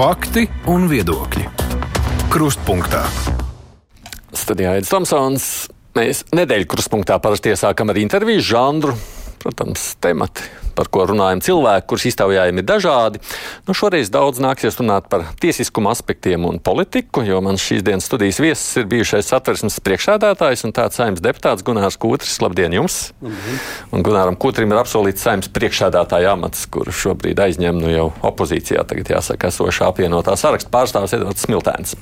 Fakti un viedokļi. Krustpunktā. Studijā Aits Tomsons. Mēs nedēļu krustpunktā parasti iesākam ar interviju žanru. Protams, temati, par ko runājam, cilvēki, kurus iztaujājumi ir dažādi. Nu, šoreiz daudz nāksies runāt par tiesiskuma aspektiem un politiku, jo man šīs dienas studijas viesis ir bijušais satversmes priekšsēdētājs un tāds saimnes deputāts Gunārs Kūtris. Labdien jums! Labdien. Un Gunāram Kūtrim ir apsolīts saimnes priekšsēdētāja amats, kuru šobrīd aizņem nu jau opozīcijā, tagad jāsaka, esošā apvienotā saraksta pārstāvis Edvards Smiltēns.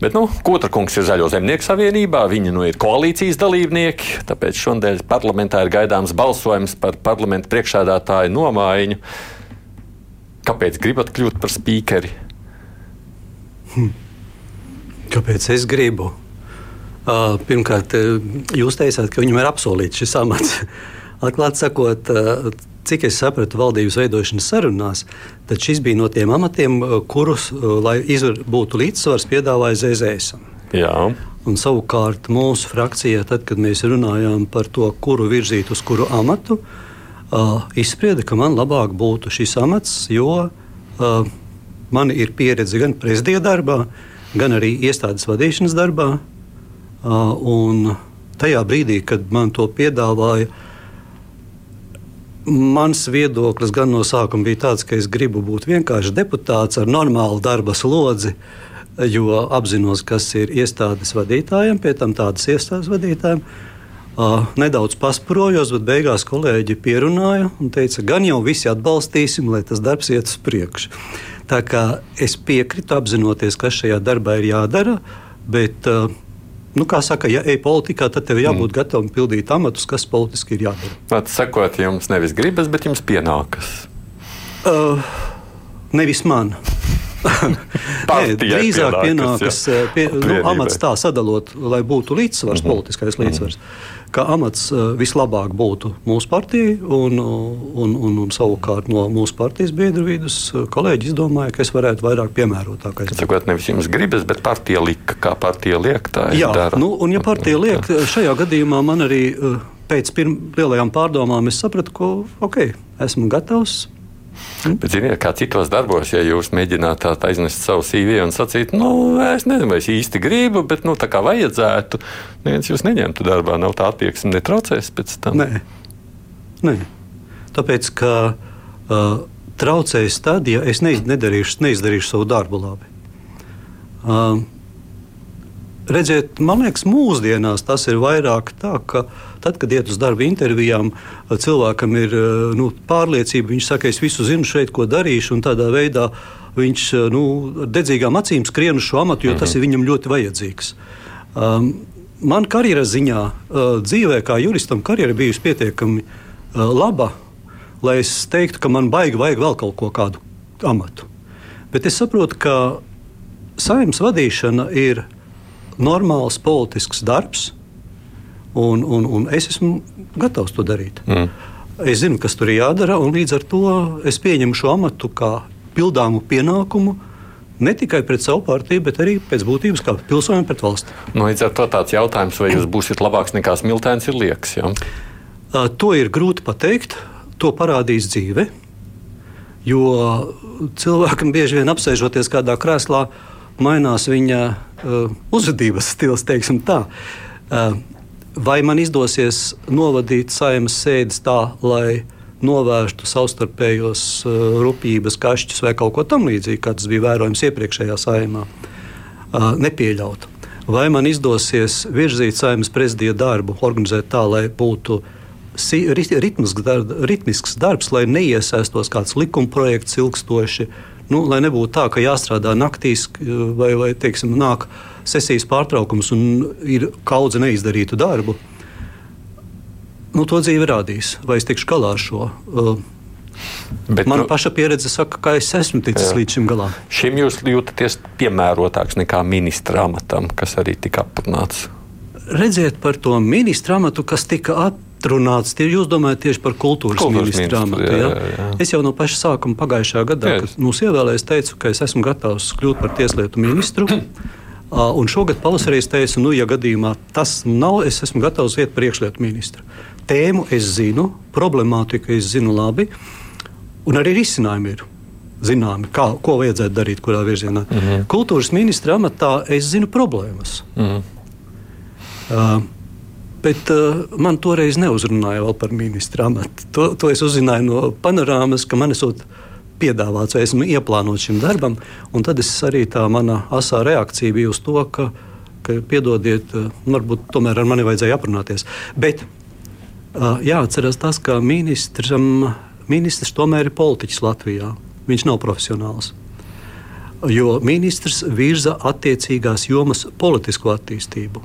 Bet, nu, Kotra kungs ir Zaļo zemnieku savienībā, viņi nu ir koalīcijas dalībnieki, tāpēc šodien parlamentā ir gaidāms balsojums par parlamentu priekšsēdētāju nomaiņu. Kāpēc gribat kļūt par spīkeri? Hm. Kāpēc es gribu? Uh, pirmkārt, jūs teicāt, ka viņam ir apsolīts šis amats. Atklāti sakot, uh, cik es sapratu valdības veidošanas sarunās, tad šis bija no tiem amatiem, uh, kurus, uh, lai izvar, būtu līdzsvars, piedāvāja ZZS. Jā. Un savukārt mūsu frakcijā, tad, kad mēs runājām par to, kuru virzīt uz kuru amatu, uh, izsprieda, ka man labāk būtu šis amats, jo uh, man ir pieredze gan prezidija darbā, gan arī iestādes vadīšanas darbā. Uh, tajā brīdī, kad man to piedāvāja, uh, Mans viedoklis gan no sākuma bija tāds, ka es gribu būt vienkārši deputāts ar normālu darba slodzi, jo apzinos, kas ir iestādes vadītājiem, pie tam tādas iestādes vadītājiem. Uh, nedaudz pasprojos, bet beigās kolēģi pierunāja un teica, gan jau visi atbalstīsim, lai tas darbs iet uz priekšu. Tā kā es piekrītu, apzinoties, kas šajā darbā ir jādara, bet uh, Nu, kā saka, ja ej politikā, tad tev jābūt mm. gatavam pildīt amatus, kas politiski ir jādara. Pat sakot, jums nevis gribas, bet jums pienākas. Uh, nevis man. Nē, drīzāk pienākas pie, nu, amats tā sadalot, lai būtu līdzsvars, mm -hmm. politiskais līdzsvars. Mm -hmm ka amats eh, vislabāk būtu mūsu partijai, un, un, un, un savukārt no mūsu partijas biedru vidus eh, kolēģi izdomāja, ka es varētu vairāk piemērotākais. Tas sakot, nevis jums gribas, bet partija lika, kā partija liek. Jā, dara. nu, un ja partija liek, šajā gadījumā man arī eh, pēc lielajām pārdomām es sapratu, ka ok, esmu gatavs. Bet, ziniet, kā citos darbos, ja jūs mēģināt aiznest savu CV un sacīt, nu, es nezinu, vai es īsti gribu, bet, nu, tā kā vajadzētu, neviens jūs neņemtu darbā, nav tā attieksme, netraucēs pēc tam. Nē, Nē. tāpēc, ka uh, traucēs tad, ja es nedarīšu, neizdarīšu savu darbu labi. Uh, redziet, man liekas, mūsdienās tas ir vairāk tā, ka tad, kad iet uz darba intervijām, cilvēkam ir nu, pārliecība, viņš saka, es visu zinu šeit, ko darīšu, un tādā veidā viņš nu, ar dedzīgām acīm skrien uz šo amatu, jo tas ir viņam ļoti vajadzīgs. Um, man karjeras ziņā, dzīvē, kā juristam, karjera bijusi pietiekami laba, lai es teiktu, ka man baigi vajag vēl kaut ko kādu amatu. Bet es saprotu, ka saimnes vadīšana ir normāls politisks darbs, un, un, un es esmu gatavs to darīt. Mm. Es zinu, kas tur ir jādara, un līdz ar to es pieņemu šo amatu kā pildāmu pienākumu. Ne tikai pret savu partiju, bet arī pēc būtības kā pilsonim pret valsti. Nu, līdz ar to tāds jautājums, vai jūs būsiet labāks nekā Smiltēns, ir liekas. Ja? Uh, to ir grūti pateikt. To parādīs dzīve. Jo cilvēkam bieži vien apsēžoties kādā krēslā, mainās viņa uh, uzvedības stils, teiksim tā. Uh, vai man izdosies novadīt saimas sēdes tā, lai novērstu savstarpējos uh, rūpības kašķus vai kaut ko tamlīdzīgu, kā tas bija vērojams iepriekšējā saimā, uh, nepieļaut. Vai man izdosies virzīt saimnes prezidija darbu, organizēt tā, lai būtu ritmisks, darb, ritmisks darbs, lai neiesaistos kāds likuma projekts ilgstoši, uh, Nu, lai nebūtu tā, ka jāstrādā naktīs vai, vai teiksim, nāk sesijas pārtraukums un ir kaudze neizdarītu darbu. Nu, to dzīve rādīs, vai es tikšu galā ar šo. Uh, Bet, Mana nu, paša pieredze saka, ka es esmu ticis jā. līdz šim galam. Šim jūs jūtaties piemērotāks nekā ministra amatam, kas arī tika atrunāts. Redziet par to ministra amatu, kas tika atrunāts atrunāts. Tie, jūs domājat tieši par kultūras, kultūras ministru amatu. Jā, jā, jā. Es jau no paša sākuma pagājušajā gadā, kad mūs ievēlēja, teicu, ka es esmu gatavs kļūt par tieslietu ministru. Un šogad pavasarī es teicu, nu, ja gadījumā tas nav, es esmu gatavs iet par iekšlietu ministru. Tēmu es zinu, problemātiku es zinu labi, un arī risinājumi ir. zināmi, kā, ko vajadzētu darīt, kurā virzienā. Mm -hmm. Kultūras ministra amatā es zinu problēmas. Mm -hmm. uh, Bet uh, man toreiz neuzrunāja vēl par ministra amatu. To, to es uzzināju no panorāmas, ka man esot piedāvāts, vai esmu ieplānots šim darbam. Tad es arī tā mana asā reakcija bija uz to, ka, ka piedodiet, uh, varbūt tomēr ar mani vajadzēja aprunāties. Bet uh, jāatcerās tas, ka ministram, ministrs tomēr ir politiķis Latvijā. Viņš nav profesionāls. Jo ministrs virza attiecīgās jomas politisko attīstību.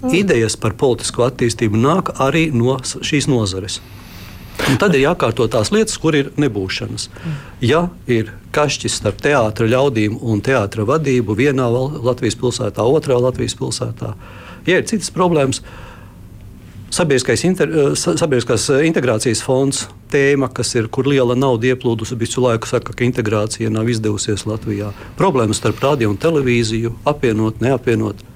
Mm. Idejas par politisko attīstību nāk arī no šīs nozares. Un tad ir jākārto tās lietas, kur ir nebūšanas. Ja ir kašķis starp teātra ļaudīm un teātra vadību vienā Latvijas pilsētā, otrā Latvijas pilsētā, ja ir citas problēmas, eh, sabiedriskās eh, integrācijas fonds, tēma, kas ir, kur liela nauda ieplūdusi, visu laiku saka, ka integrācija nav izdevusies Latvijā. Problēmas starp radio un televīziju apvienot, neapvienot.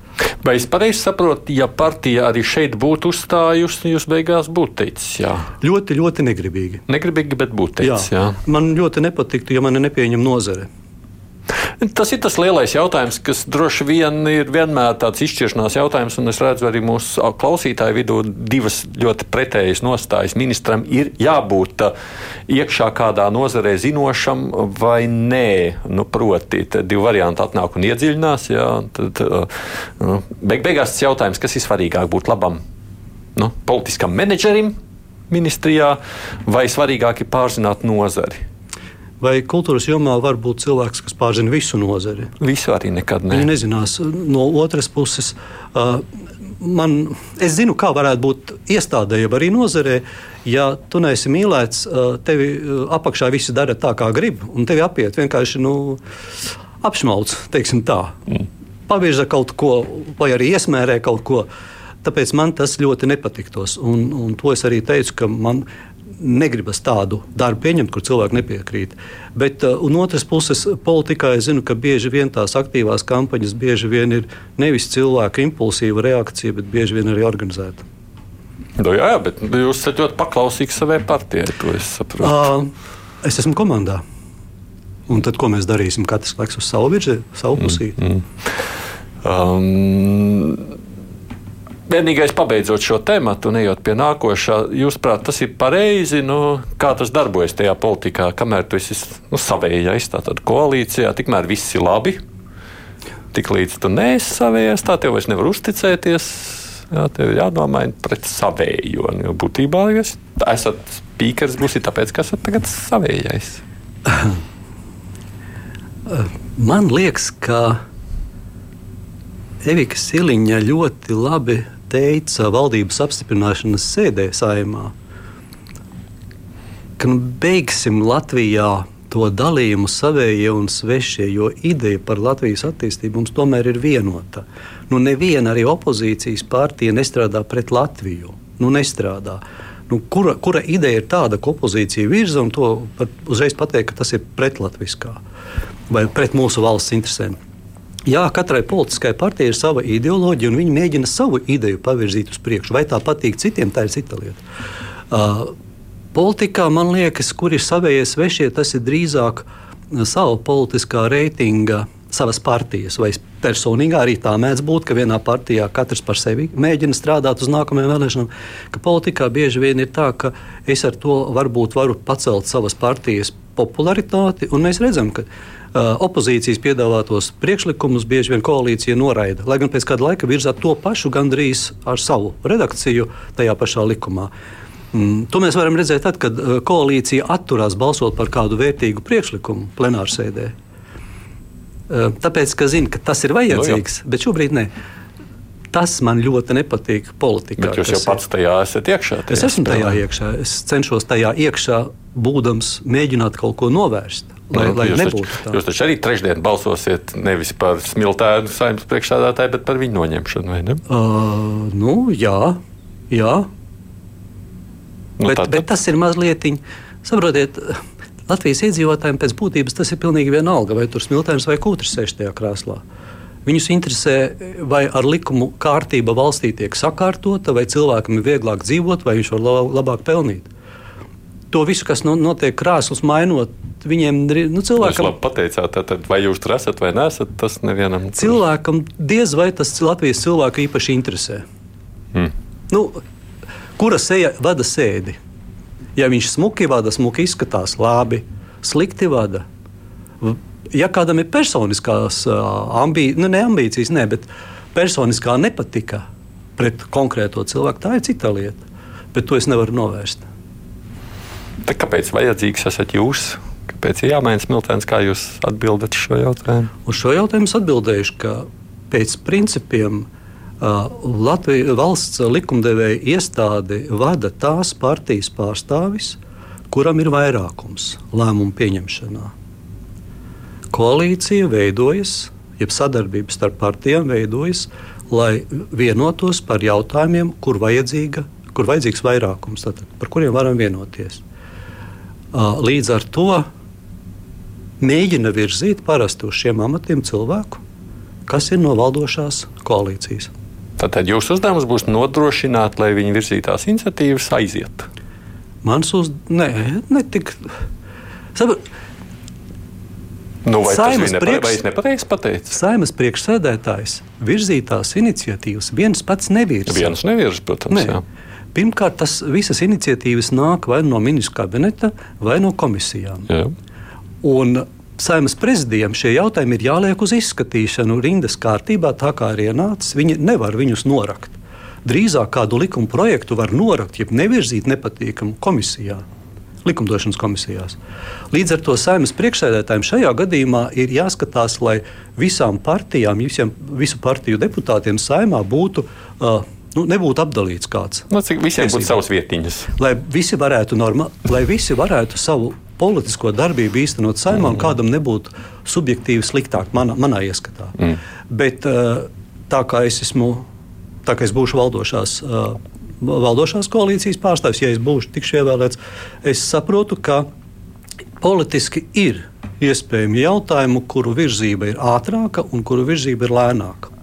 Vai es pareizi saprotu, ja partija arī šeit būtu uzstājusi, jūs beigās būtu teicis jā? Ļoti, ļoti negribīgi. Negribīgi, bet būtu teicis jā. jā. Man ļoti nepatiktu, ja mani nepieņem nozare. Tas ir tas lielais jautājums, kas droši vien ir vienmēr tāds izšķiršanās jautājums, un es redzu arī mūsu klausītāju vidū divas ļoti pretējas nostājas. Ministram ir jābūt uh, iekšā kādā nozarē zinošam vai nē. Nu, proti, divi varianti atnāk un iedziļinās. Jā, tad, uh, nu, beig beigās tas jautājums, kas ir svarīgāk būt labam nu, politiskam menedžerim ministrijā vai svarīgāk ir pārzināt nozari vai kultūras jomā var būt cilvēks, kas pārzina visu nozari. Visu arī nekad ne. Viņi nezinās. No otras puses, uh, man, es zinu, kā varētu būt iestādē, jau arī nozarē. Ja tu neesi mīlēts, uh, tevi apakšā visi dara tā, kā grib, un tevi apiet vienkārši nu, apšmauc, teiksim tā. Mm. Pavirza kaut ko, vai arī iesmērē kaut ko. Tāpēc man tas ļoti nepatiktos. Un, un to es arī teicu, ka man negribas tādu darbu pieņemt, kur cilvēki nepiekrīt. Bet uh, no otras puses, politikā es zinu, ka bieži vien tās aktīvās kampaņas bieži vien ir nevis cilvēka impulsīva reakcija, bet bieži vien arī organizēta. Nu, jā, jā, bet jūs esat ļoti paklausīgs savai partijai, to es saprotu. Uh, es esmu komandā. Un tad, ko mēs darīsim? Katrs laiks uz savu virzienu, savu pusīti. Mm, mm. Um, Vienīgais, pabeidzot šo tematu un ejot pie nākošā, jūs prāt, tas ir pareizi. Nu, kā tas darbojas tajā politikā, kamēr tu esi nu, savējais, tātad koalīcijā, tikmēr viss ir labi. Tiklīdz tu neesi savējais, tā tev vairs nevar uzticēties. Jā, tev ir jādomā pret savējo. Jo būtībā jūs esat pīkars, būsiet tāpēc, ka esat tagad savējais. Man liekas, ka Evika Siliņa ļoti labi teica valdības apstiprināšanas sēdē saimā, ka nu, beigsim Latvijā to dalījumu savējie un svešie, jo ideja par Latvijas attīstību mums tomēr ir vienota. Nu, neviena arī opozīcijas partija nestrādā pret Latviju. Nu, nestrādā. Nu, kura, kura ideja ir tāda, ko opozīcija virza, un to pat uzreiz pateikt, ka tas ir pretlatviskā vai pret mūsu valsts interesēm? Jā, katrai politiskai partijai ir sava ideoloģija, un viņi mēģina savu ideju pavirzīt uz priekšu. Vai tā patīk citiem, tā ir cita lieta. Uh, politikā, man liekas, kur ir savējie svešie, tas ir drīzāk sava politiskā reitinga, savas partijas vai personīgā. Arī tā mēdz būt, ka vienā partijā katrs par sevi mēģina strādāt uz nākamajām vēlēšanām. Ka politikā bieži vien ir tā, ka es ar to varbūt varu pacelt savas partijas popularitāti, un mēs redzam, ka uh, opozīcijas piedāvātos priekšlikumus bieži vien koalīcija noraida. Lai gan pēc kāda laika virzā to pašu gandrīz ar savu redakciju tajā pašā likumā. Mm, to mēs varam redzēt tad, kad uh, koalīcija atturās balsot par kādu vērtīgu priekšlikumu plenārsēdē. Uh, tāpēc, ka zina, ka tas ir vajadzīgs, no, nu, bet šobrīd ne. Tas man ļoti nepatīk politikā. Bet jūs jau pats tajā esat iekšā. Tajā es esmu tajā iekšā. Es cenšos tajā iekšā, būdams, mēģināt kaut ko novērst. Lai, nu, lai jūs, taču, tā. jūs taču arī trešdien balsosiet nevis par smiltēnu saimnes priekšstādātāju, bet par viņu noņemšanu, vai ne? Uh, nu, jā, jā. Nu, bet, bet tas ir mazliet, saprotiet, Latvijas iedzīvotājiem pēc būtības tas ir pilnīgi vienalga, vai tur smiltēns vai kūtris sēž tajā krēslā. Viņus interesē, vai ar likumu kārtība valstī tiek sakārtota, vai cilvēkam ir vieglāk dzīvot, vai viņš var labāk pelnīt. To visu, kas notiek krāslas mainot, viņiem nu, cilvēkam. Jūs pateicāt, tad, vai jūs tur esat vai nesat, tas nevienam. Cilvēkam diez vai tas Latvijas cilvēku īpaši interesē. Hmm. Nu, kura seja vada sēdi? Ja viņš smuki vada, smuki izskatās, labi, slikti vada. Ja kādam ir personiskās ambīcijas, nu, ne ambīcijas, ne, bet personiskā nepatika pret konkrēto cilvēku, tā ir cita lieta. Bet to es nevaru novērst. Tad kāpēc vajadzīgs esat jūs? Kāpēc ir jāmaina smiltens? Kā jūs atbildat šo jautājumu? Uz šo jautājumu es atbildēšu, ka pēc principiem Latvijas valsts likumdevēja iestādi vada tās partijas pārstāvis, kuram ir vairākums lēmumu pieņemšanā. Koalīcija veidojas, jeb sadarbība starp partijām veidojas, lai vienotos par jautājumiem, kur, kur vajadzīgs vairākums, tātad, par kuriem varam vienoties. Līdz ar to mēģina virzīt parasti uz šiem amatiem cilvēku, kas ir no valdošās koalīcijas. Tātad jūsu uzdevums būs nodrošināt, lai viņi virzītās iniciatīvas aiziet. Mans uzdevums, nē, ne tik. Sabr... Nu, vai Saimas tas priekš... nepareizi pateicis? Saimas priekšsēdētājs virzītās iniciatīvas viens pats nevirza. Viens nevirza, protams. Pirmkārt, tas visas iniciatīvas nāk vai no ministra kabineta, vai no komisijām. Jā. Un Saimnes prezidijam šie jautājumi ir jāliek uz izskatīšanu rindas kārtībā, tā kā ir ienācis. Viņi nevar viņus norakt. Drīzāk kādu likuma projektu var norakt, jeb nevirzīt nepatīkamu komisijā likumdošanas komisijās. Līdz ar to saimnes priekšsēdētājiem šajā gadījumā ir jāskatās, lai visām partijām, visiem, visu partiju deputātiem saimā būtu uh, nu, nebūtu apdalīts kāds. Nu, cik visiem būtu savas vietiņas. Lai visi varētu, norma, lai visi varētu savu politisko darbību īstenot saimā, mm. un kādam nebūtu subjektīvi sliktāk, manā, manā ieskatā. Mm. Bet eh, tā kā es esmu, tā kā es būšu valdošās. Eh, valdošās koalīcijas pārstāvis, ja es būšu tikšu ievēlēts, es saprotu, ka politiski ir iespējami jautājumi, kuru virzība ir ātrāka un kuru virzība ir lēnāka.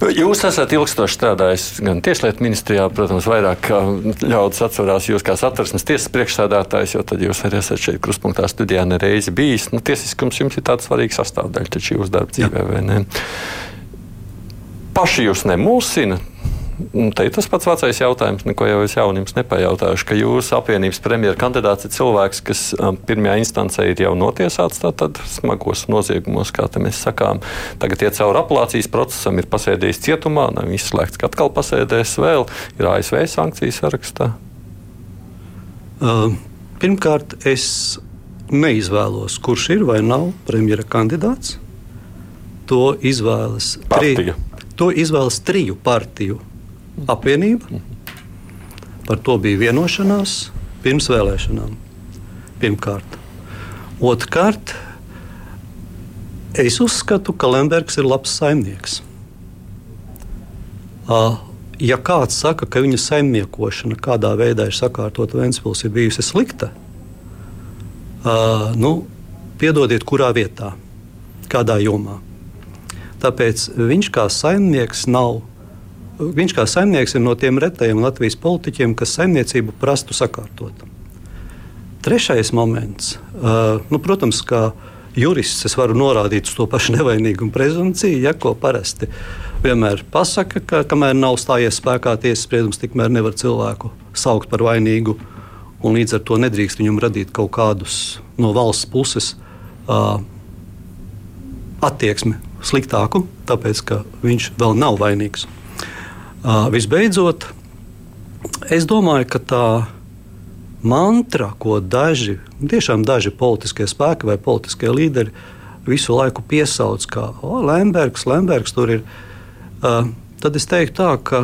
Jūs esat ilgstoši strādājis gan Tieslietu ministrijā, protams, vairāk ļaudis atcerās jūs kā satversmes tiesas priekšsēdētājs, jo tad jūs arī esat šeit kruspunktā studijā nereizi bijis. Nu, tiesiskums jums ir tāds svarīgs sastāvdaļa taču jūsu darba dzīvē, vai ne? Paši jūs nemulsina te ir tas pats vecais jautājums, neko jau es jauniems nepajautāšu, ka jūsu apvienības premjera kandidāts ir cilvēks, kas um, pirmajā instancē ir jau notiesāts tātad smagos noziegumos, kā mēs sakām. Tagad iet cauri apelācijas procesam, ir pasēdējis cietumā, nav izslēgts, ka atkal pasēdēs vēl, ir ASV sankcijas sarakstā. Uh, pirmkārt, es neizvēlos, kurš ir vai nav premjera kandidāts. To izvēlas, tri, to izvēlas triju partiju apvienība. Par to bija vienošanās pirms vēlēšanām. Pirmkārt. Otrkārt, es uzskatu, ka Lembergs ir labs saimnieks. Ja kāds saka, ka viņa saimniekošana kādā veidā ir sakārtota Vēncpils, ir bijusi slikta, nu, piedodiet, kurā vietā, kādā jomā. Tāpēc viņš kā saimnieks nav viņš kā saimnieks ir no tiem retajiem Latvijas politiķiem, kas saimniecību prastu sakārtot. Trešais moments, uh, nu, protams, kā jurists, es varu norādīt uz to pašu nevainīgumu prezumpciju, ja ko parasti vienmēr pasaka, ka kamēr nav stājies spēkā tiesas spriedums, tikmēr nevar cilvēku saukt par vainīgu. Un līdz ar to nedrīkst viņam radīt kaut kādus no valsts puses uh, attieksmi sliktāku, tāpēc ka viņš vēl nav vainīgs. Visbeidzot, es domāju, ka tā mantra, ko daži, tiešām daži politiskie spēki vai politiskie līderi visu laiku piesauc, kā Lembergs, Lembergs tur ir, tad es teiktu tā, ka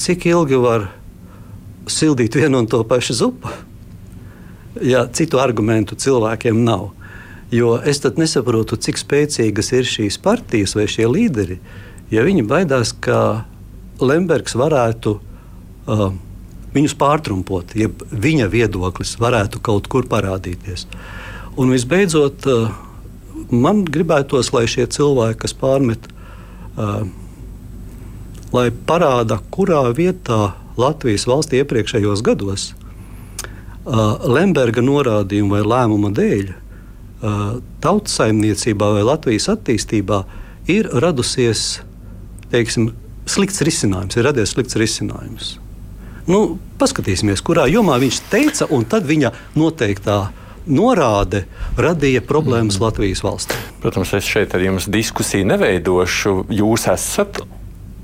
cik ilgi var sildīt vienu un to pašu zupu, ja citu argumentu cilvēkiem nav. Jo es nesaprotu, cik spēcīgas ir šīs partijas vai šie līderi, uh, ja viņi baidās, ka Lembergs varētu uh, viņus pārtrumpot, ja viņa viedoklis varētu kaut kur parādīties. Un visbeidzot, uh, man gribētos, lai šie cilvēki, kas pārmet, uh, lai parāda, kurā vietā Latvijas valstī iepriekšējos gados, uh, Lemberga norādījuma vai lēmuma dēļ, uh, tautsaimniecībā vai Latvijas attīstībā ir radusies teiksim, slikts risinājums, ir radies slikts risinājums. Nu, paskatīsimies, kurā jomā viņš teica, un tad viņa noteiktā norāde radīja problēmas. Latvijas valstī. Protams, es šeit ar jums diskusiju neveidošu. Jūs esat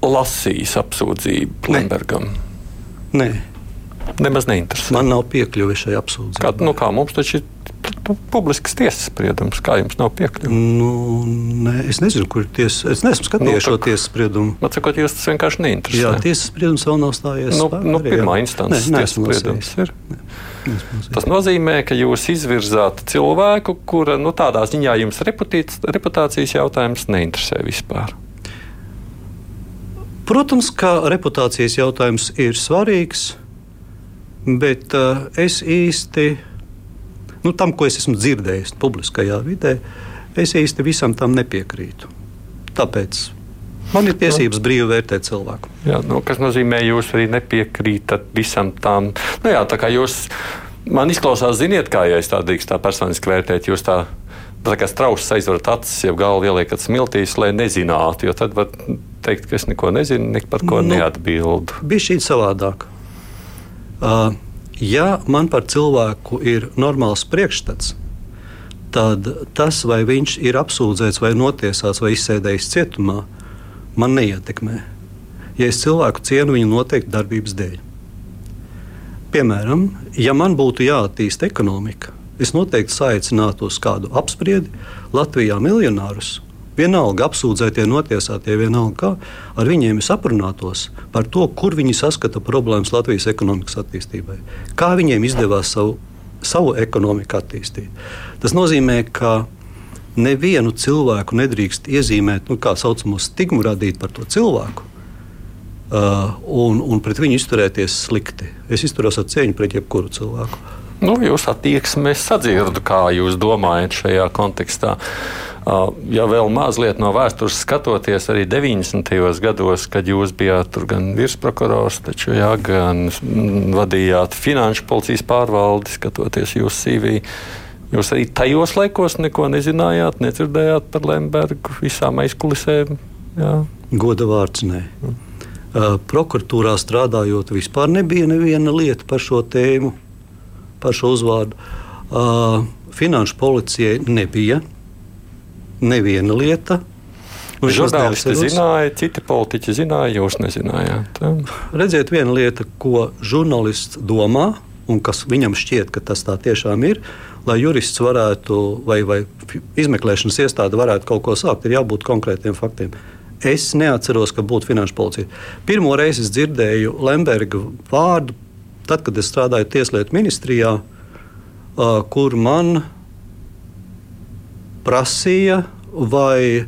lasījis apsūdzību Lembergam? Nē. Nemaz neinteresē. Man nav piekļuve šai apsūdzībai. Kā, nu kā mums taču ir publisks tiesas spriedums. Kā jums nav piekļuve? Nu, ne, es nezinu, kur ir tiesa. Es neesmu skatījies nu, šo tiesas spriedumu. Man sakot, jūs tas vienkārši neinteresē. Jā, tiesas spriedums vēl nav stājies. Nu, spēr, nu, pirmā instances tiesas spriedums ir. Tas nozīmē, ka jūs izvirzāt cilvēku, kura nu, tādā ziņā jums reputācijas jautājums neinteresē vispār. Protams, ka reputācijas jautājums ir svarīgs, bet uh, es īsti nu, tam, ko es esmu dzirdējis publiskajā vidē, es īsti visam tam nepiekrītu. Tāpēc man ir tiesības nu, brīvi vērtēt cilvēku. Jā, nu, kas nozīmē, jūs arī nepiekrītat visam tam. Nu, jā, tā kā jūs man izklausās, ziniet, kā ja es tā drīkstu tā personiski vērtēt, jūs tā. Tā kā strauss aizvarat acis, jau galvu ieliekat smiltīs, lai nezinātu. Jo tad var teikt, ka es neko nezinu, nek par ko nu, neatbildu. Bija šī savādāk. Uh, Ja man par cilvēku ir normāls priekšstats, tad tas, vai viņš ir apsūdzēts, vai notiesāts, vai izsēdējis cietumā, man neietekmē. Ja es cilvēku cienu viņa noteikti darbības dēļ. Piemēram, ja man būtu jāattīsta ekonomika, es noteikti saicinātu uz kādu apspriedi Latvijā miljonārus Vienalga apsūdzētie, notiesātie, vienalga kā, ar viņiem es aprunātos par to, kur viņi saskata problēmas Latvijas ekonomikas attīstībai. Kā viņiem izdevās savu, savu ekonomiku attīstīt. Tas nozīmē, ka nevienu cilvēku nedrīkst iezīmēt, nu, kā saucamo stigmu radīt par to cilvēku. Uh, un, un pret viņu izturēties slikti. Es izturos ar cieņu pret jebkuru cilvēku. Nu, jūs attieksmi sadzirdu, kā jūs domājat šajā kontekstā. Uh, Ja vēl mazliet no vēstures skatoties, arī 90. gados, kad jūs bijāt gan virsprokurors, taču, jā, gan vadījāt finanšu policijas pārvaldi, skatoties jūsu CV. Jūs arī tajos laikos neko nezinājāt, nedzirdējāt par Lembergu, visām aizkulisēm. Jā. Goda vārds nē. Mm. Uh, prokuratūrā strādājot, vispār nebija neviena lieta par šo tēmu, par šo uzvārdu. Uh, finanšu policijai nebija neviena lieta. Žurnālisti zināja, citi politiķi zināja, jūs nezinājāt. Redziet, viena lieta, ko žurnālists domā, un kas viņam šķiet, ka tas tā tiešām ir, lai jurists varētu, vai, vai izmeklēšanas iestāde varētu kaut ko sākt, ir jābūt konkrētiem faktiem. Es neatceros, ka būtu finanšu policija. Pirmo reizi es dzirdēju Lemberga vārdu, tad, kad es strādāju Tieslietu ministrijā, kur man prasīja, vai,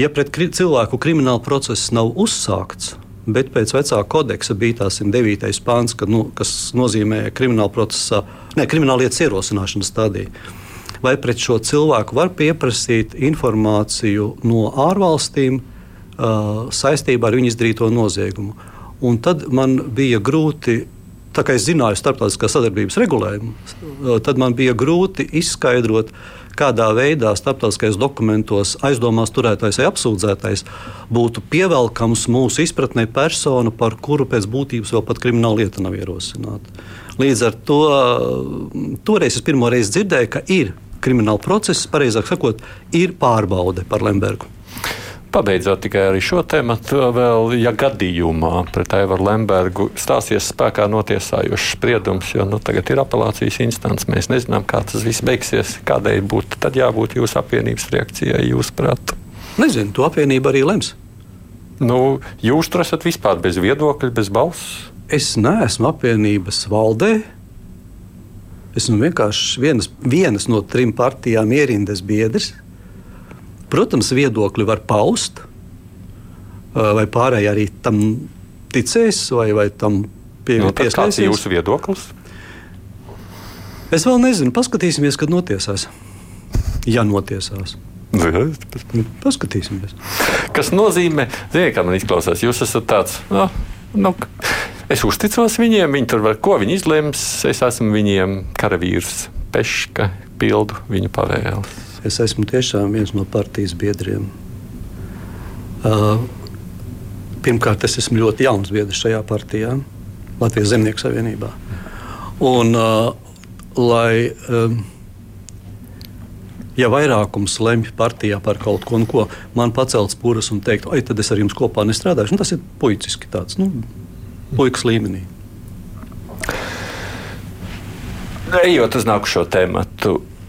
ja pret cilvēku krimināla process nav uzsākts, bet pēc vecā kodeksa bija tā 109. pāns, kad, nu, kas nozīmē krimināla procesa, ne krimināla lietas ierosināšanas stadiju. Vai pret šo cilvēku var pieprasīt informāciju no ārvalstīm uh, saistībā ar viņu izdarīto noziegumu? Un tad man bija grūti tā kā es zināju starptautiskās sadarbības regulējumu, tad man bija grūti izskaidrot, kādā veidā starptautiskajos dokumentos aizdomās turētais vai apsūdzētais būtu pievelkams mūsu izpratnē persona, par kuru pēc būtības vēl pat krimināla lieta nav ierosināta. Līdz ar to toreiz es pirmo reizi dzirdēju, ka ir krimināla process, pareizāk sakot, ir pārbaude par Lembergu. Pabeidzot tikai arī šo tēmu, vēl, ja gadījumā pret Aivaru Lembergu stāsies spēkā notiesājošs spriedums, jo nu, tagad ir apelācijas instants, mēs nezinām, kā tas viss beigsies, kādai būtu tad jābūt jūsu apvienības reakcijai, jūsuprāt? Nezinu, to apvienība arī lems. Nu, jūs tur esat vispār bez viedokļa, bez balss? Es neesmu apvienības valdē. Esmu vienkārši vienas, vienas no trim partijām ierindas biedrs. Protams, viedokļi var paust, vai pārējie arī tam ticēs, vai, vai tam pievienosies. Nu, kāds ir jūsu viedoklis? Es vēl nezinu, paskatīsimies, kad notiesās. Ja notiesās. Nu, paskatīsimies. Kas nozīmē, ziniet, kā man izklausās, jūs esat tāds. No, nu, Es uzticos viņiem, viņi tur var, ko viņi izlems. Es esmu viņiem karavīrs, peška, pildu viņu pavēles. Es esmu tiešām viens no partijas biedriem. Uh, pirmkārt, es esmu ļoti jauns biedrs šajā partijā, Latvijas Zemnieku savienībā. Un, uh, lai, um, ja vairākums lemj partijā par kaut ko, ko man pacelt spūras un teikt, oi, tad es ar jums kopā nestrādāšu, nu, tas ir puiciski tāds, nu, puikas līmenī. Ejot uz nākušo tēmu,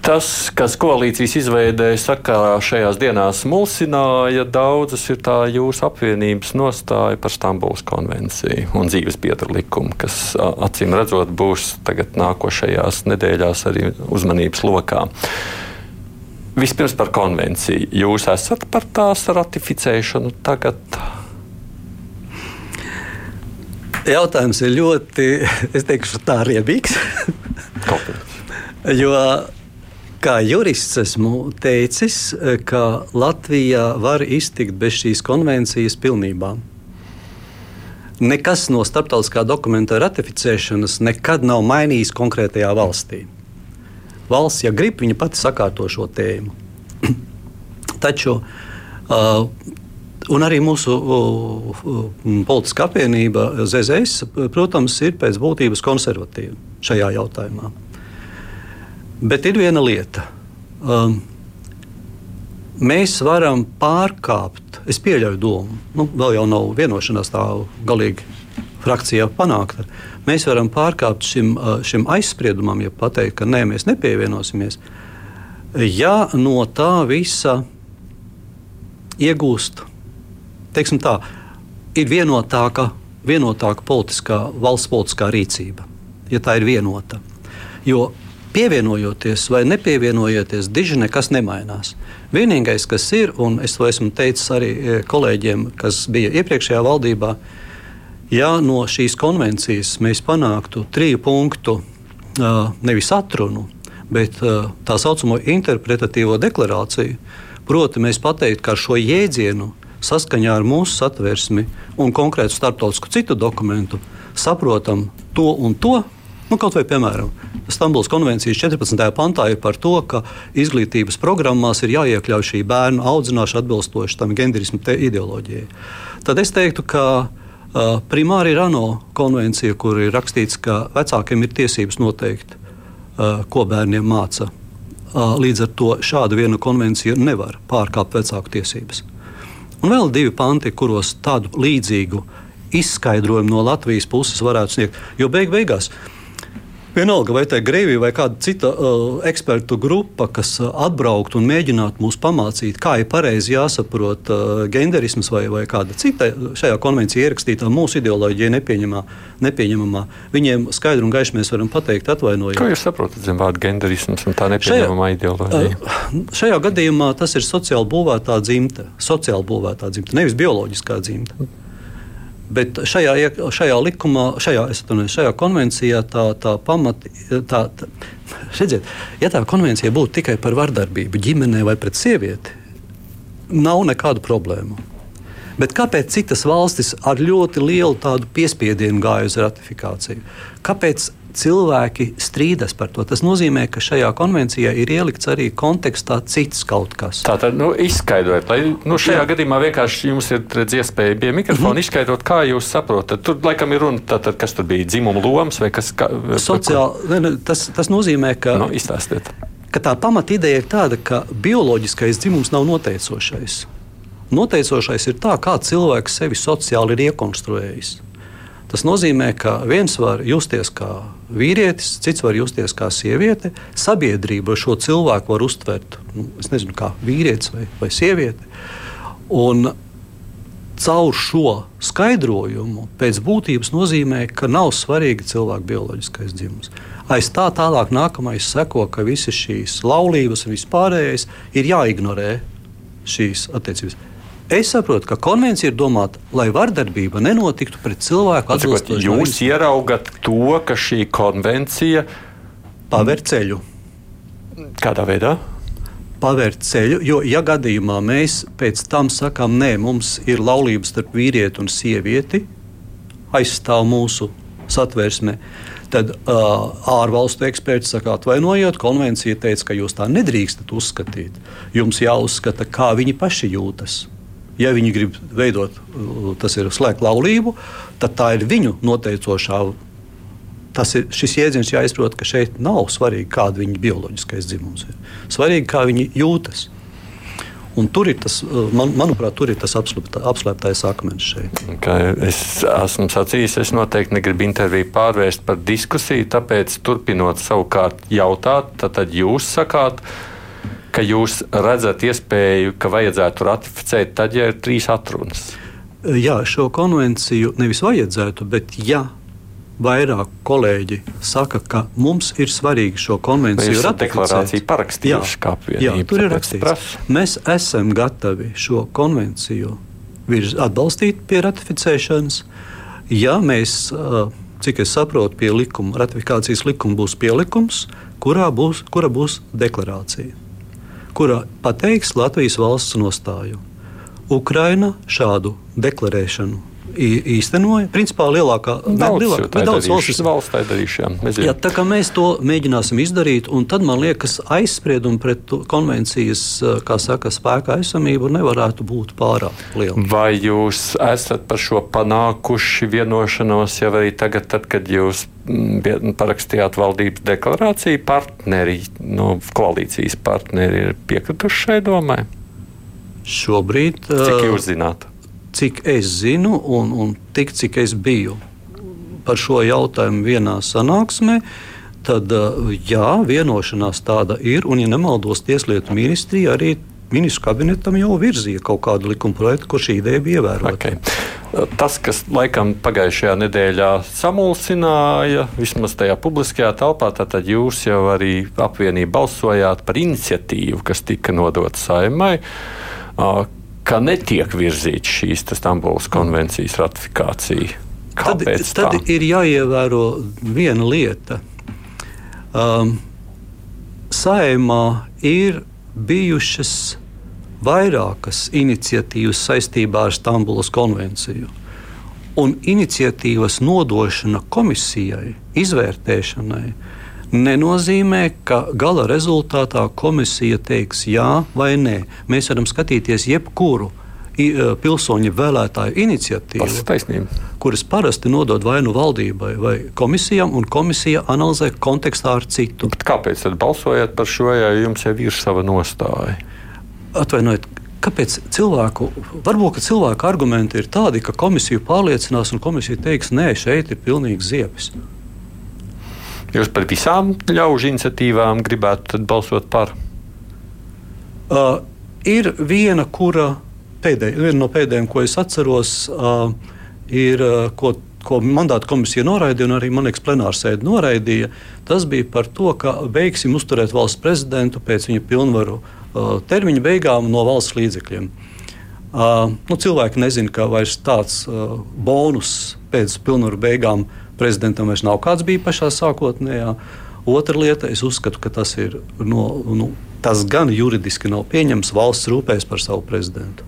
tas, kas koalīcijas izveidēja sakarā šajās dienās mulsināja, daudzas ir tā jūsu apvienības nostāja par Stambulas konvenciju un dzīves biedru likumu, kas acīm redzot būs tagad nākošajās nedēļās arī uzmanības lokā. Vispirms par konvenciju. Jūs esat par tās ratificēšanu tagad? Jautājums ir ļoti, es teikšu, tā riebīgs. jo, kā jurists esmu teicis, ka Latvija var iztikt bez šīs konvencijas pilnībā. Nekas no starptautiskā dokumenta ratificēšanas nekad nav mainījis konkrētajā valstī valsts, ja grib, viņa pati sakārto šo tēmu. Taču uh, Un arī mūsu uh, politiskā apvienība ZZS, protams, ir pēc būtības konservatīva šajā jautājumā. Bet ir viena lieta. Um, mēs varam pārkāpt, es pieļauju domu, nu, vēl jau nav vienošanās tā galīgi frakcijā panākta. Mēs varam pārkāpt šim, šim aizspriedumam, ja pateikt, ka nē, mēs nepievienosimies. Ja no tā visa iegūst, teiksim tā, ir vienotāka, vienotāka politiskā, valsts politiskā rīcība, ja tā ir vienota. Jo pievienojoties vai nepievienojoties, diži nekas nemainās. Vienīgais, kas ir, un es to esmu teicis arī kolēģiem, kas bija iepriekšējā valdībā, ja no šīs konvencijas mēs panāktu triju punktu nevis atrunu, bet tā saucamo interpretatīvo deklarāciju, proti, mēs pateiktu, ka ar šo jēdzienu saskaņā ar mūsu satversmi un konkrētu starptautisku citu dokumentu saprotam to un to. Nu, kaut vai, piemēram, Stambulas konvencijas 14. pantā ir par to, ka izglītības programmās ir jāiekļauj šī bērnu audzināšana atbilstoši tam genderismu ideoloģijai. Tad es teiktu, ka Uh, primāri ir ANO konvencija, kur ir rakstīts, ka vecākiem ir tiesības noteikt, uh, ko bērniem māca. Uh, līdz ar to šādu vienu konvenciju nevar pārkāpt vecāku tiesības. Un vēl divi panti, kuros tādu līdzīgu izskaidrojumu no Latvijas puses varētu sniegt. Jo beig beigās Vienalga, vai tā ir Grēvija vai kāda cita uh, ekspertu grupa, kas uh, atbrauktu un mēģinātu mūs pamācīt, kā ir pareizi jāsaprot uh, genderisms vai, vai kāda cita šajā konvencijā ierakstītā mūsu ideoloģija nepieņemamā, nepieņemamā. Viņiem skaidri un gaiši mēs varam pateikt, atvainojiet. Ko jūs saprotat zem vārdu genderisms un tā nepieņemamā šajā, ideoloģija? Uh, šajā gadījumā tas ir sociāli būvētā dzimta, sociāli būvētā dzimta, nevis bioloģiskā dzimta. Bet šajā, šajā likumā, šajā, atunu, šajā konvencijā tā, tā pamata, tā, tā, redziet, ja tā konvencija būtu tikai par vardarbību ģimenē vai pret sievieti, nav nekādu problēmu. Bet kāpēc citas valstis ar ļoti lielu piespiedienu gāja uz ratifikāciju? Kāpēc cilvēki strīdas par to. Tas nozīmē, ka šajā konvencijā ir ielikts arī kontekstā cits kaut kas. Tā tad nu, izskaidrot, lai nu, šajā Jā. gadījumā vienkārši jums ir redz, iespēja pie mikrofona mm -hmm. izskaidrot, kā jūs saprotat. Tur laikam ir runa, tātad, kas tur bija dzimuma lomas vai kas cits. Sociāli, tas, tas nozīmē, ka. Nu, izstāstiet. Ka tā pamatideja ir tāda, ka bioloģiskais dzimums nav noteicošais. Noteicošais ir tā, kā cilvēks sevi sociāli ir iekonstruējis. Tas nozīmē, ka viens var justies kā vīrietis, cits var justies kā sieviete. Sabiedrība šo cilvēku var uztvert nu, nezinu, kā vīrietis vai, vai sieviete. Un caur šo skaidrojumu pēc būtības nozīmē, ka nav svarīgi cilvēka bioloģiskais dzimums. Aiz tā tālāk nākamais seko, ka visas šīs laulības un vispārējais ir jāignorē šīs attiecības. Es saprotu, ka konvencija ir domāta, lai vardarbība nenotiktu pret cilvēku atbilstoši. Jūs ieraugat to, ka šī konvencija paver ceļu. Kādā veidā? Pavērt ceļu, jo, ja gadījumā mēs pēc tam sakām, nē, mums ir laulības starp vīrieti un sievieti, aizstāv mūsu satversmē. Tad uh, ārvalstu eksperti saka, atvainojiet, konvencija teica, ka jūs tā nedrīkstat uzskatīt. Jums jāuzskata, kā viņi paši jūtas. Ja viņi grib veidot, tas ir slēgt laulību, tad tā ir viņu noteicošā. Tas ir šis jēdziens jāizprot, ka šeit nav svarīgi, kāda viņa bioloģiskais dzimums ir. Svarīgi, kā viņi jūtas. Un tur ir tas, man, manuprāt, tur ir tas apslēptais akmens šeit. Kā es esmu sacījis, es noteikti negribu interviju pārvērst par diskusiju, tāpēc turpinot savukārt jautāt, tad jūs sakāt, ka jūs redzat iespēju, ka vajadzētu ratificēt tad, ja ir trīs atrunas. Jā, šo konvenciju nevis vajadzētu, bet ja vairāk kolēģi saka, ka mums ir svarīgi šo konvenciju ratificēt. Jā, jā, tur ir rakstīts, mēs esam gatavi šo konvenciju virz, atbalstīt pie ratificēšanas. Ja mēs, cik es saprotu, pie likuma, ratifikācijas likuma būs pielikums, kurā būs, kura būs deklarācija, kura pateiks Latvijas valsts nostāju. Ukraina šādu deklarēšanu īstenoja. Principā lielākā daļa valsts valsts tā darīšana. Jā, tā kā mēs to mēģināsim izdarīt, un tad man liekas, aizspriedumi pret konvencijas saka, spēka esamību nevarētu būt pārāk liela. Vai jūs esat par šo panākuši vienošanos jau arī tagad, tad, kad jūs mm, parakstījāt valdības deklarāciju, partneri no koalīcijas partneri ir piekrituši šai domai? Šobrīd. Cik jūs zināt? Cik es zinu, un, un tik cik es biju par šo jautājumu vienā sanāksmē, tad jā, vienošanās tāda ir. Un, ja nemaldos, Tieslietu ministrija arī ministru kabinetam jau virzīja kaut kādu likuma projektu, kur šī ideja bija ievērota. Okay. Tas, kas laikam pagājušajā nedēļā samulsināja, vismaz tajā publiskajā telpā, tad jūs jau arī apvienībā balsojāt par iniciatīvu, kas tika nodota saimai ka netiek virzīta šīs Stambulas konvencijas ratifikācija. Kāpēc tad, tad ir jāievēro viena lieta. Um, Saimā ir bijušas vairākas iniciatīvas saistībā ar Stambulas konvenciju. Un iniciatīvas nodošana komisijai, izvērtēšanai, nenozīmē, ka gala rezultātā komisija teiks jā vai nē. Mēs varam skatīties jebkuru e, pilsoņu vēlētāju iniciatīvu, kuras parasti nodod vai nu valdībai vai komisijām, un komisija analizē kontekstā ar citu. Bet kāpēc tad balsojat par šo, ja jums jau ir sava nostāja? Atvainojiet, kāpēc cilvēku, varbūt cilvēku argumenti ir tādi, ka komisija pārliecinās un komisija teiks, nē, šeit ir pilnīgi ziepes. Jūs par visām ļaužu iniciatīvām gribētu balsot par? Uh, ir viena, kura pēdēj, viena no pēdējām, ko es atceros, uh, ir, uh, ko, ko mandāta komisija noraidīja, un arī man liekas, plenārsēde noraidīja. Tas bija par to, ka beigsim uzturēt valsts prezidentu pēc viņa pilnvaru uh, termiņa beigām no valsts līdzekļiem. Uh, nu, cilvēki nezina, ka vairs tāds uh, bonus pēc pilnvaru beigām uh, prezidentam vairs nav kāds bija pašā sākotnējā. Otra lieta, es uzskatu, ka tas ir no, nu, tas gan juridiski nav pieņemams. Valsts rūpēs par savu prezidentu.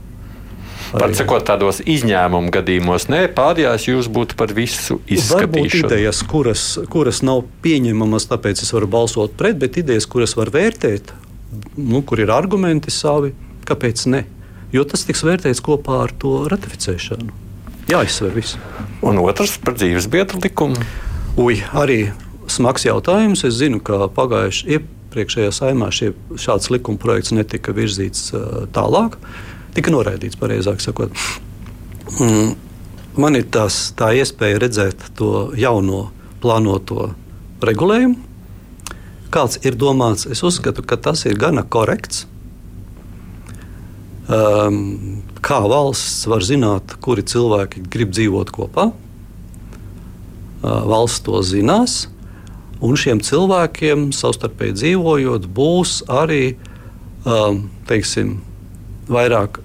Var sakot, tādos izņēmumu gadījumos, ne pārējās jūs būtu par visu. Varbūt idejas, kuras, kuras nav pieņemamas, tāpēc es varu balsot pret, bet idejas, kuras var vērtēt, nu, kur ir argumenti savi, kāpēc ne? Jo tas tiks vērtēts kopā ar to ratificēšanu jāizsver viss. Un otrs par dzīves biedru likumu. Ui, arī smags jautājums. Es zinu, ka pagājušajā iepriekšējā saimā šie, šāds likuma projekts netika virzīts uh, tālāk, tika noraidīts, pareizāk sakot. Mm, man ir tās, tā iespēja redzēt to jauno plānoto regulējumu. Kāds ir domāts, es uzskatu, ka tas ir gana korekts. Um, kā valsts var zināt, kuri cilvēki grib dzīvot kopā. Valsts to zinās, un šiem cilvēkiem savstarpēji dzīvojot, būs arī teiksim, vairāk,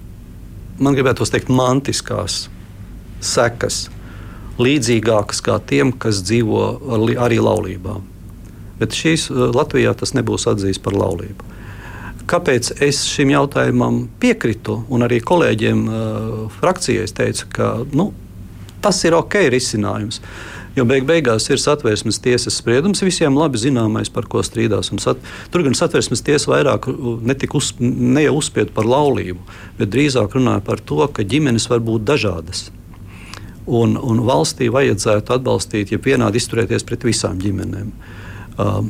man gribētu teikt, mantiskās sekas, līdzīgākas kā tiem, kas dzīvo arī laulībā. Bet šīs Latvijā tas nebūs atzīts par laulību. Kāpēc es šim jautājumam piekritu, un arī kolēģiem uh, frakcijai teicu, ka nu, tas ir ok risinājums. Jo beig beigās ir satversmes tiesas spriedums, visiem labi zināmais, par ko strīdās. Sat, tur gan satversmes tiesa vairāk netika uz, ne jau uzspied par laulību, bet drīzāk runāja par to, ka ģimenes var būt dažādas. Un, un valstī vajadzētu atbalstīt, ja vienādi izturēties pret visām ģimenēm. Uh,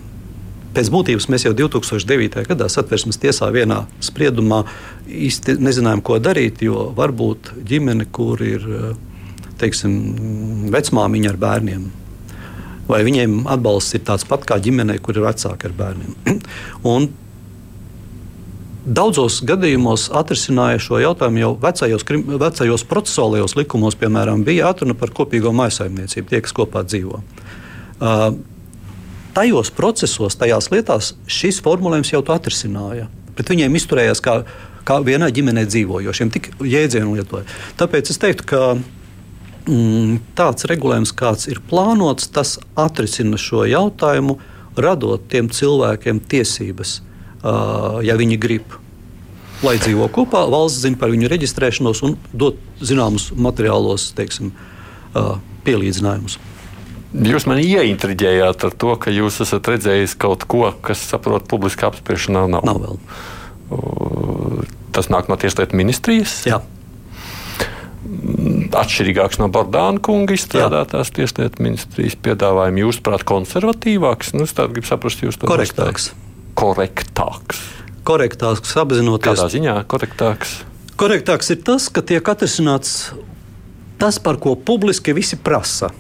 Pēc būtības mēs jau 2009. gadā satversmes tiesā vienā spriedumā īsti nezinājām, ko darīt, jo varbūt ģimene, kur ir teiksim, vecmāmiņa ar bērniem, vai viņiem atbalsts ir tāds pat kā ģimenei, kur ir vecāki ar bērniem. Un Daudzos gadījumos atrisināja šo jautājumu jau vecajos, vecajos procesuālajos likumos, piemēram, bija atruna par kopīgo maisaimniecību, tie, kas kopā dzīvo. Uh, tajos procesos, tajās lietās šis formulējums jau to atrisināja. Pret viņiem izturējās kā, kā vienā ģimenē dzīvojošiem, tik jēdzienu lietoja. Tāpēc es teiktu, ka mm, tāds regulējums, kāds ir plānots, tas atrisina šo jautājumu, radot tiem cilvēkiem tiesības, uh, ja viņi grib. Lai dzīvo kopā, valsts zina par viņu reģistrēšanos un dod zināmus materiālos teiksim, uh, pielīdzinājumus. Jūs mani ieintriģējāt ar to, ka jūs esat redzējis kaut ko, kas, saprot, publiskā apspriešanā nav. Nav vēl. Tas nāk no Tieslietu ministrijas. Jā atšķirīgāks no Bordāna kunga izstrādātās tieslietu ministrijas piedāvājuma. Jūsuprāt, konservatīvāks? Nu, es gribu saprast, jūs to korektāks. Korektāks. Korektāks, apzinoties. Kādā ziņā korektāks? Korektāks ir tas, ka tiek atrisināts tas, par ko publiski visi prasa.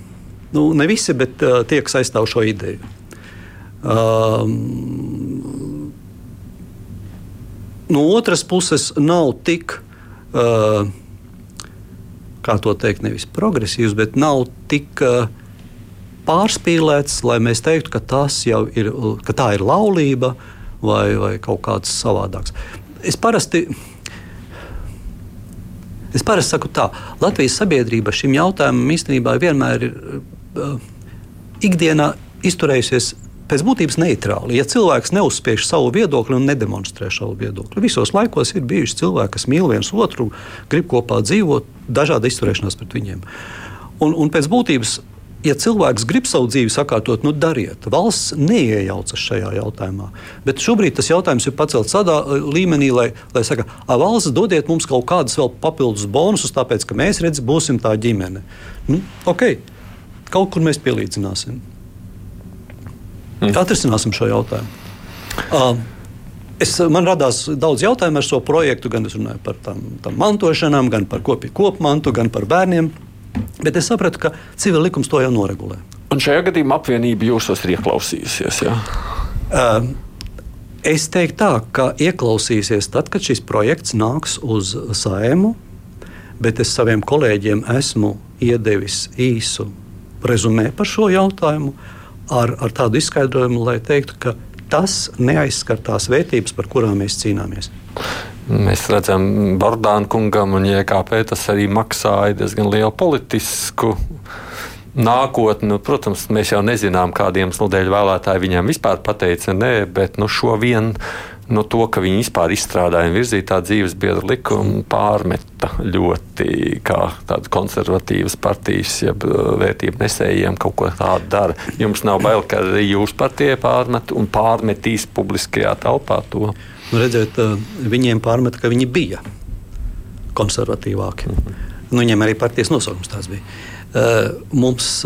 Nu, ne visi, bet uh, tie, kas aizstāv šo ideju. Um, no otras puses, nav tik uh, kā to teikt, nevis progresīvs, bet nav tik uh, pārspīlēts, lai mēs teiktu, ka, ir, ka tā ir laulība vai, vai kaut kāds savādāks. Es parasti, es parasti saku tā, Latvijas sabiedrība šim jautājumam īstenībā vienmēr ir ikdienā izturējusies pēc būtības neitrāli. Ja cilvēks neuzspiež savu viedokli un nedemonstrē savu viedokli, visos laikos ir bijuši cilvēki, kas mīl viens otru, grib kopā dzīvot, dažāda izturēšanās pret viņiem. Un, un pēc būtības ja cilvēks grib savu dzīvi sakārtot, nu dariet. Valsts neiejaucas šajā jautājumā. Bet šobrīd tas jautājums ir pacelts tādā uh, līmenī, lai, lai saka, valsts dodiet mums kaut kādus vēl papildus bonusus, tāpēc ka mēs redzam, būsim tā ģimene. Nu, okay. Kaut kur mēs pielīdzināsim. Mm. Atrisināsim šo jautājumu. Uh, Es, man radās daudz jautājumu ar šo projektu. Gan par tām, tām mantošanām, gan par kopīgu kopmantu, gan par bērniem. Bet es sapratu, ka civil likums to jau noregulē. Un šajā gadījumā apvienība jūsos ir ieklausījusies. Ja? Uh, es teiktu tā, ka ieklausīsies tad, kad šis projekts nāks uz saimu, bet es saviem kolēģiem esmu iedevis īsu rezumē par šo jautājumu ar, ar tādu izskaidrojumu, lai teiktu, ka tas neaizskar tās vērtības, par kurām mēs cīnāmies. Mēs redzam, Bordāna kungam un JKP tas arī maksāja diezgan lielu politisku nākotni. Nu, protams, mēs jau nezinām, kādiem sludēļu vēlētāji viņam vispār pateica nē, bet nu, šo vienu no to, ka viņi vispār izstrādāja un virzīja tā dzīves biedru likumu, pārmeta ļoti kā tādu konservatīvas partijas, jeb uh, vērtību nesējiem kaut ko tādu dara. Jums nav bail, ka arī jūs partija pārmet un pārmetīs publiskajā telpā to? Nu, redziet, uh, viņiem pārmet, ka viņi bija konservatīvāki. Mm -hmm. nu, viņiem arī partijas nosaukums tāds bija. Uh, mums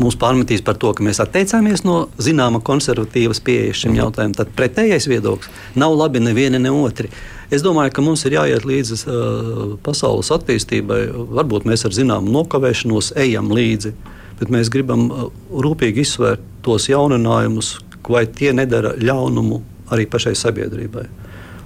mums pārmetīs par to, ka mēs atteicāmies no zināma konservatīvas pieejas šim mhm. jautājumam, tad pretējais viedoklis nav labi neviena ne otri. Es domāju, ka mums ir jāiet līdzi uh, pasaules attīstībai. Varbūt mēs ar zināmu nokavēšanos ejam līdzi, bet mēs gribam uh, rūpīgi izsvērt tos jauninājumus, vai tie nedara ļaunumu arī pašai sabiedrībai.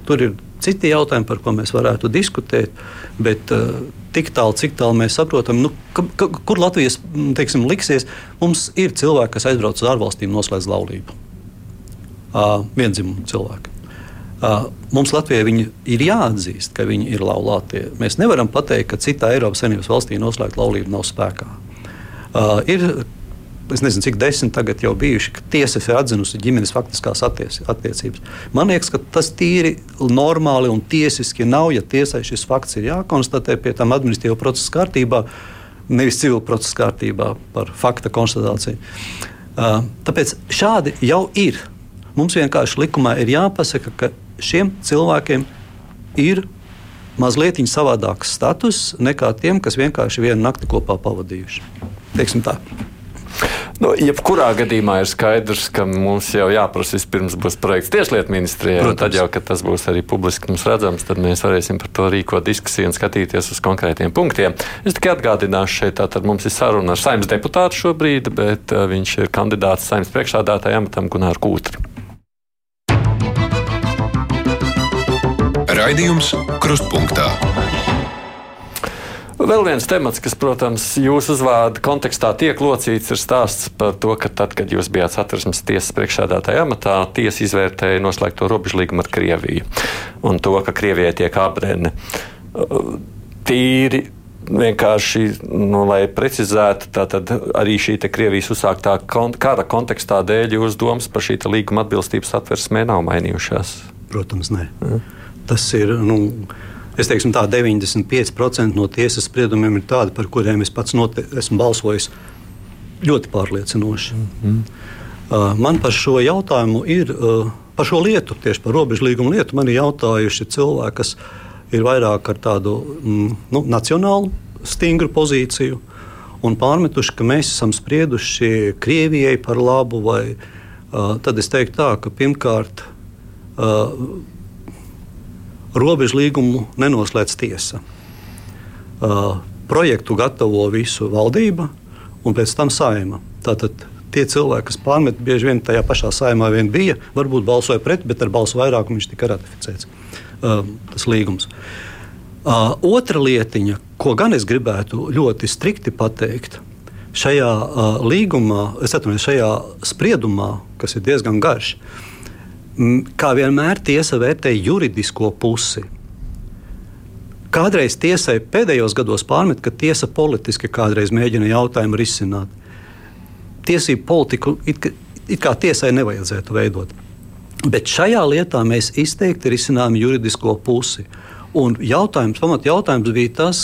Tur ir citi jautājumi, par ko mēs varētu diskutēt, bet uh, tik tālu, cik tālu mēs saprotam, nu, ka, ka, kur Latvijas teiksim, liksies, mums ir cilvēki, kas aizbrauc uz ārvalstīm, noslēdz laulību. Uh, vienzimumu cilvēki. Uh, mums Latvijai ir jāatzīst, ka viņi ir laulātie. Mēs nevaram pateikt, ka citā Eiropas Savienības valstī noslēgta laulība nav spēkā. Uh, ir es nezinu, cik desmit tagad jau bijuši, ka tiesa ir atzinusi ģimenes faktiskās attiec, attiecības. Man liekas, ka tas tīri normāli un tiesiski nav, ja tiesai šis fakts ir jākonstatē pie tam administratīvā procesa kārtībā. nevis civil procesa kārtībā par fakta konstatāciju. Uh, tāpēc šādi jau ir. Mums vienkārši likumā ir jāpasaka, ka šiem cilvēkiem ir mazliet savādāks status nekā tiem, kas vienkārši vienu nakti kopā pavadījuši. Teiksim tā. Nu, jebkurā gadījumā ir skaidrs, ka mums jau jāprasa vispirms būs projekts Tieslietu ministrijai. Tad jau, kad tas būs arī publiski mums redzams, tad mēs varēsim par to rīkot diskusiju un skatīties uz konkrētiem punktiem. Es tikai atgādināšu šeit, tātad mums ir saruna ar saimnes deputātu šobrīd, bet viņš ir kandidāts saimnes priekšādātājai amatam Gunār Kūtri. Raidījums Krustpunktā. Vēl viens temats, kas, protams, jūsu uzvārdu kontekstā tiek locīts, ir stāsts par to, ka tad, kad jūs bijāt satversmes tiesas priekšsēdētāja amatā, tiesa izvērtēja noslēgto robežlīgumu ar Krieviju un to, ka Krievijai tiek abrēne. Tīri vienkārši, nu, lai precizētu, tad arī šī Krievijas uzsāktā kara kontekstā dēļ jūsu domas par šī līguma atbilstības atversmē nav mainījušās. Protams, nē. Mm. Tas ir. Nu, Es teiktu, tā 95% no tiesas spriedumiem ir tādi, par kuriem es pats esmu balsojis ļoti pārliecinoši. Mm -hmm. uh, man par šo jautājumu ir, uh, par šo lietu, tieši par robežu līgumu lietu, man ir jautājuši cilvēki, kas ir vairāk ar tādu mm, nu, nacionālu stingru pozīciju un pārmetuši, ka mēs esam sprieduši Krievijai par labu. Vai, uh, tad es teiktu tā, ka pirmkārt. Uh, robežu līgumu nenoslēdz tiesa. Uh, projektu gatavo visu valdība un pēc tam saima. Tātad tie cilvēki, kas pārmet, bieži vien tajā pašā saimā vien bija, varbūt balsoja pret, bet ar balsu vairākumu viņš tika ratificēts. Uh, tas līgums. Uh, otra lietiņa, ko gan es gribētu ļoti strikti pateikt, šajā uh, līgumā, es atvainojos, šajā spriedumā, kas ir diezgan garš, uh, kā vienmēr tiesa vērtē juridisko pusi. Kādreiz tiesai pēdējos gados pārmet, ka tiesa politiski kādreiz mēģina jautājumu risināt. Tiesību politiku it, it kā tiesai nevajadzētu veidot. Bet šajā lietā mēs izteikti risinām juridisko pusi. Un jautājums, pamat jautājums bija tas,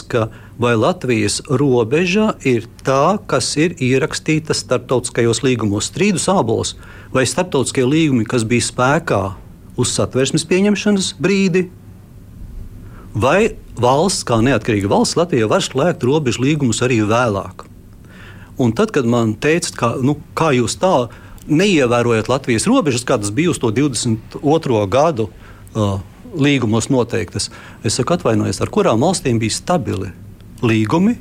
vai Latvijas robeža ir tā, kas ir ierakstīta starptautiskajos līgumos, strīdus ābolos, vai starptautiskie līgumi, kas bija spēkā uz satversmes pieņemšanas brīdi, vai valsts, kā neatkarīga valsts, Latvija var slēgt robežu līgumus arī vēlāk. Un tad, kad man teica, kā, nu, kā jūs tā neievērojat Latvijas robežas, kā tas bija uz to 22. gadu, uh, līgumos noteiktas. Es saku, atvainojos, ar kurām valstīm bija stabili līgumi,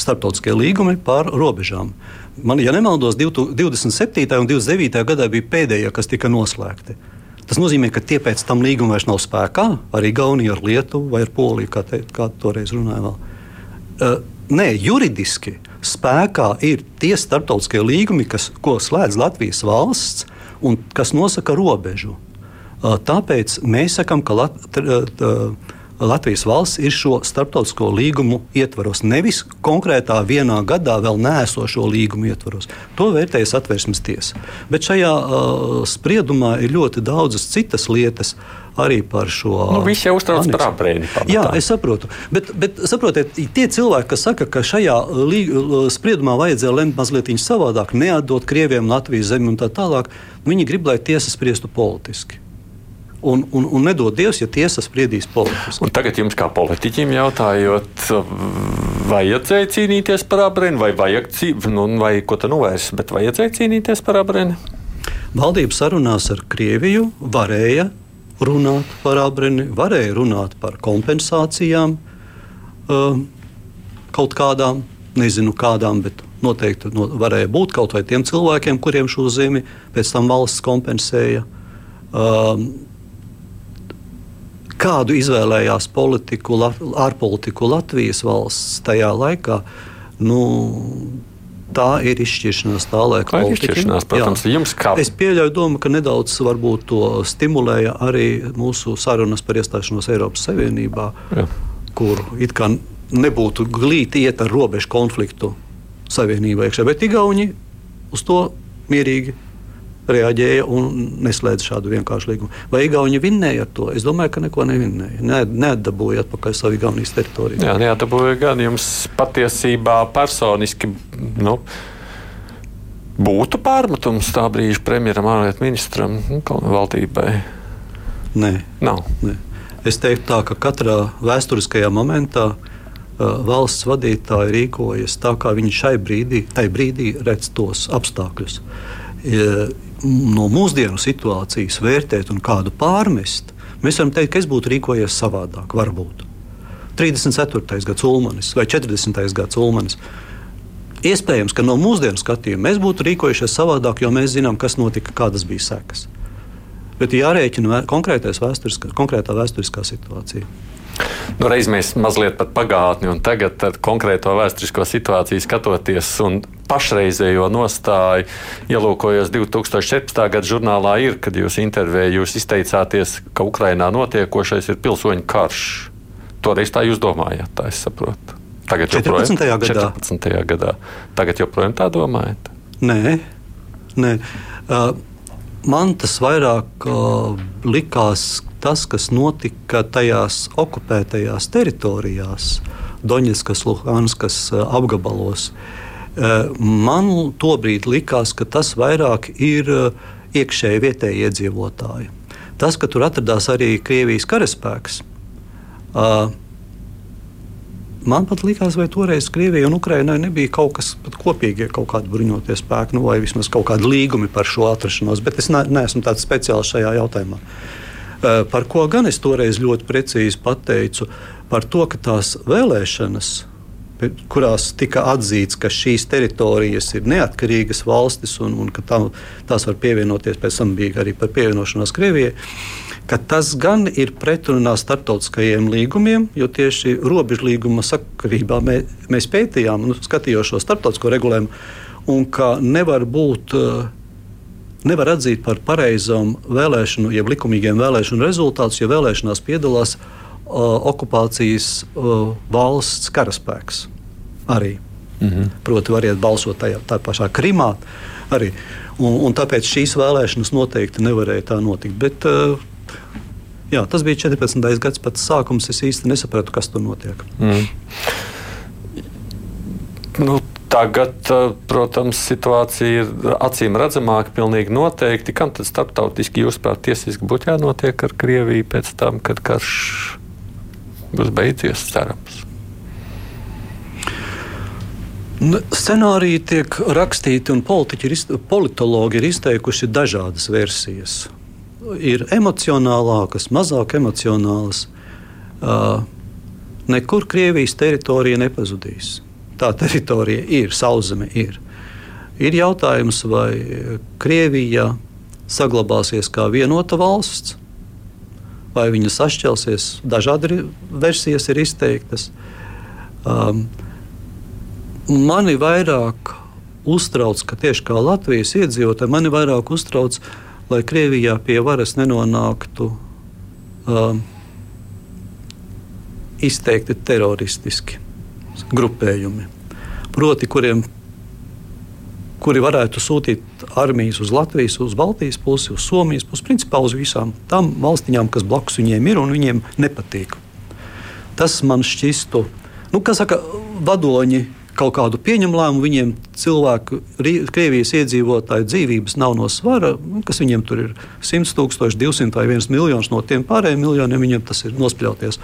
starptautiskie līgumi par robežām. Man, ja nemaldos, 27. un 29. gadā bija pēdējie, kas tika noslēgti. Tas nozīmē, ka tie pēc tam līgumi vairs nav spēkā, arī Gaunija ar Lietuvu vai ar Poliju, kā, te, kā toreiz runāja. Uh, nē, juridiski spēkā ir tie starptautiskie līgumi, kas, ko slēdz Latvijas valsts un kas nosaka robežu. Tāpēc mēs sakām, ka Lat Latvijas valsts ir šo starptautisko līgumu ietvaros. Nevis konkrētā vienā gadā vēl nēsošo līgumu ietvaros. To vērtējas atvērsmes tiesa. Bet šajā uh, spriedumā ir ļoti daudzas citas lietas. Arī par šo. Nu, Visi jau uztrauc par aprēķinu. Jā, es saprotu. Bet, bet saprotiet, tie cilvēki, kas saka, ka šajā spriedumā vajadzēja lemt mazliet savādāk, neatdot Krievijam Latvijas zemi un tā tālāk, viņi grib, lai tiesa spriestu politiski un, un, un nedod Dievs, ja tiesa spriedīs politiski. Un tagad jums, kā politiķim, jautājot, vajadzēja cīnīties par abrēnu, vai, vajag, nu, vai ko tā nu vairs, bet vajadzēja cīnīties par abrēnu? Valdības sarunās ar Krieviju varēja runāt par abrēnu, varēja runāt par kompensācijām uh, kaut kādām, nezinu kādām, bet noteikti no, varēja būt kaut vai tiem cilvēkiem, kuriem šo zemi pēc tam valsts kompensēja. Uh, kādu izvēlējās politiku, ārpolitiku Latvijas valsts tajā laikā. Nu, Tā ir izšķiršanās tālāk. Tā ir izšķiršanās, protams, Jā. jums kā. Es pieļauju domu, ka nedaudz varbūt to stimulēja arī mūsu sarunas par iestāšanos Eiropas Savienībā, Jā. kur it kā nebūtu glīti iet ar robežu konfliktu Savienībā iekšā, bet Igauni uz to mierīgi reaģēja un neslēdza šādu vienkāršu līgumu. Vai Igauni vinnēja ar to? Es domāju, ka neko nevinnēja. Ne, neatdabūja atpakaļ savu Igaunijas teritoriju. Jā, neatdabūja gan jums patiesībā personiski. Nu, Būtu pārmetums tā brīža premjeram, ārlietu ministram, nu, valdībai? Nē, nav. Nē. Es teiktu, tā, ka katrā vēsturiskajā momentā uh, valsts vadītāji rīkojas tā, kā viņi šai brīdī, brīdī redz tos apstākļus. Uh, no mūsdienu situācijas vērtēt un kādu pārmest, mēs varam teikt, ka es būtu rīkojies savādāk. Varbūt 34. gads Ulmanis vai 40. gads Ulmanis. Iespējams, ka no mūsdienu skatījuma mēs būtu rīkojušies savādāk, jo mēs zinām, kas notika, kādas bija sekas. Bet jārēķina konkrētais vēsturiskā, konkrētā vēsturiskā situācija. Nu, reiz mēs mazliet pat pagātni, un tagad konkrēto vēsturisko situāciju skatoties un pašreizējo nostāju, ielūkojos 2014. gada žurnālā, ir, kad jūs intervējā jūs izteicāties, ka Ukrainā notiekošais ir pilsoņu karš. Toreiz tā jūs domājāt, tā es saprotu. Tagad joprojām, 14. gadā. 14. gadā. Tagad joprojām tā domājat? Nē, nē. Uh, man tas vairāk uh, likās tas, kas notika tajās okupētajās teritorijās, Doņetskas, Luhanskas uh, apgabalos. Uh, man tobrīd likās, ka tas vairāk ir uh, iekšēji vietēji iedzīvotāji. Tas, ka tur atradās arī Krievijas karaspēks, Man pat likās, vai toreiz Krievijai un Ukrainai nebija kaut kas kopīgs, kaut kāda bruņoties spēka, nu, vai vismaz kaut kāda līguma par šo atrašanos, bet es ne, neesmu tāds speciāls šajā jautājumā. Par ko gan es toreiz ļoti precīzi pateicu, par to, ka tās vēlēšanas, kurās tika atzīts, ka šīs teritorijas ir neatkarīgas valstis un, un ka tā, tās var pievienoties, pēc tam bija arī par pievienošanos Krievijai ka tas gan ir pretrunā starptautiskajiem līgumiem, jo tieši robežu līguma sakarībā mē, mēs pētījām, nu, skatījām šo starptautisko regulējumu, un ka nevar būt. Eh, nevar atzīt par pareizām vēlēšanu, jeb likumīgiem vēlēšanu rezultātus, ja vēlēšanās piedalās uh, okupācijas uh, valsts karaspēks. Arī. Mm -hmm. Proti, variet balsot tajā pašā Krimā. Arī. Un, un tāpēc šīs vēlēšanas noteikti nevarēja tā notikt. Bet, uh, Jā, tas bija 14. gads pats sākums. Es īsti nesapratu, kas tur notiek. Mm. Nu, tagad, eh, protams, situācija ir acīm redzamāka, pilnīgi noteikti. Kam tad starptautiski, jūsuprāt, tiesiski būtu jānotiek ar Krieviju pēc tam, kad karš būs beidzies, cerams? Nu, scenāriji tiek rakstīti, un ir, politologi ir izteikuši dažādas versijas ir emocionālākas, mazāk emocionālas. Uh, nekur Krievijas teritorija nepazudīs. Tā teritorija ir, sauszeme ir. Ir jautājums, vai Krievija saglabāsies kā vienota valsts, vai viņa sašķelsies. Dažādi versijas ir izteiktas. Um, mani vairāk uztrauc, ka tieši kā Latvijas iedzīvotāji, mani vairāk uztrauc lai Krievijā pie varas nenonāktu um, izteikti teroristiski grupējumi, proti, kuriem, kuri varētu sūtīt armijas uz Latvijas, uz Baltijas pusi, uz Somijas pusi, principā uz visām tām valstiņām, kas blakus viņiem ir un viņiem nepatīk. Tas man šķistu, nu, kā saka, vadoņi kaut kādu pieņem lēmumu, viņiem cilvēku, Krievijas iedzīvotāju dzīvības nav no svara, kas viņiem tur ir 100 tūkstoši, 200 vai 1 miljons no tiem pārējiem miljoniem, viņiem tas ir nospļauties.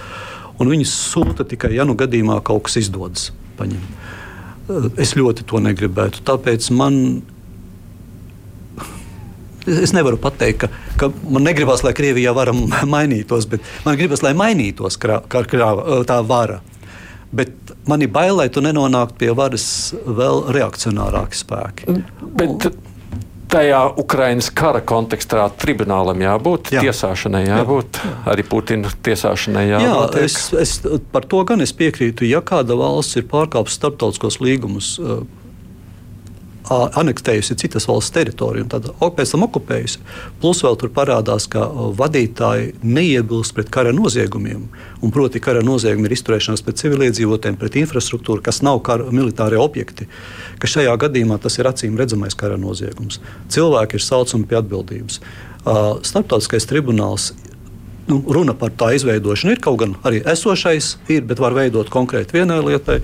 Un viņi sūta tikai, ja nu gadījumā kaut kas izdodas paņemt. Es ļoti to negribētu. Tāpēc man Es nevaru pateikt, ka, ka man negribas, lai Krievijā vara mainītos, bet man gribas, lai mainītos krā, krā, krā, tā vara. Bet man ir bail, lai tu nenonāktu pie varas vēl reakcionārāki spēki. Bet tajā Ukraiņas kara kontekstā tribunālam jābūt, jā. tiesāšanai jābūt, jā. arī Putina tiesāšanai jābūt. Jā, es, es, par to gan es piekrītu. Ja kāda valsts ir pārkāpusi starptautiskos līgumus, anektējusi citas valsts teritoriju un tad pēc tam okupējusi. Plus vēl tur parādās, ka vadītāji neiebilst pret kara noziegumiem. Un proti, kara noziegumi ir izturēšanās pret civiliedzīvotājiem, pret infrastruktūru, kas nav kara militārie objekti. Ka šajā gadījumā tas ir acīm redzamais kara noziegums. Cilvēki ir saucami pie atbildības. Startautiskais tribunāls nu, runa par tā izveidošanu ir kaut gan arī esošais, ir, bet var veidot konkrēti vienai lietai.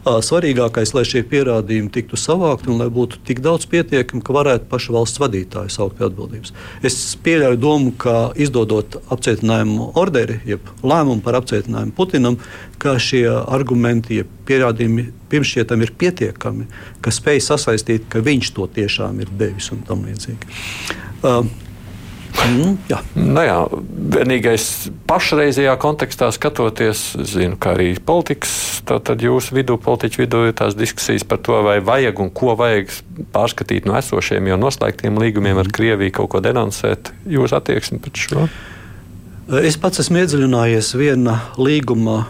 Svarīgākais, lai šie pierādījumi tiktu savākti un lai būtu tik daudz pietiekami, ka varētu paša valsts vadītāji saukt pie atbildības. Es pieļauju domu, ka izdodot apcietinājumu orderi, jeb lēmumu par apcietinājumu Putinam, ka šie argumenti, jeb pierādījumi pirmšķietam ir pietiekami, ka spēj sasaistīt, ka viņš to tiešām ir devis un tam līdzīgi. Uh, Mm, jā. Nu, jā, vienīgais pašreizējā kontekstā skatoties, zinu, ka arī politikas, tad jūsu vidū, politiķu vidū ir tās diskusijas par to, vai vajag un ko vajag pārskatīt no esošiem jau noslēgtiem līgumiem ar Krieviju, kaut ko denoncēt. Jūsu attieksme pret šo? Es pats esmu iedziļinājies viena līguma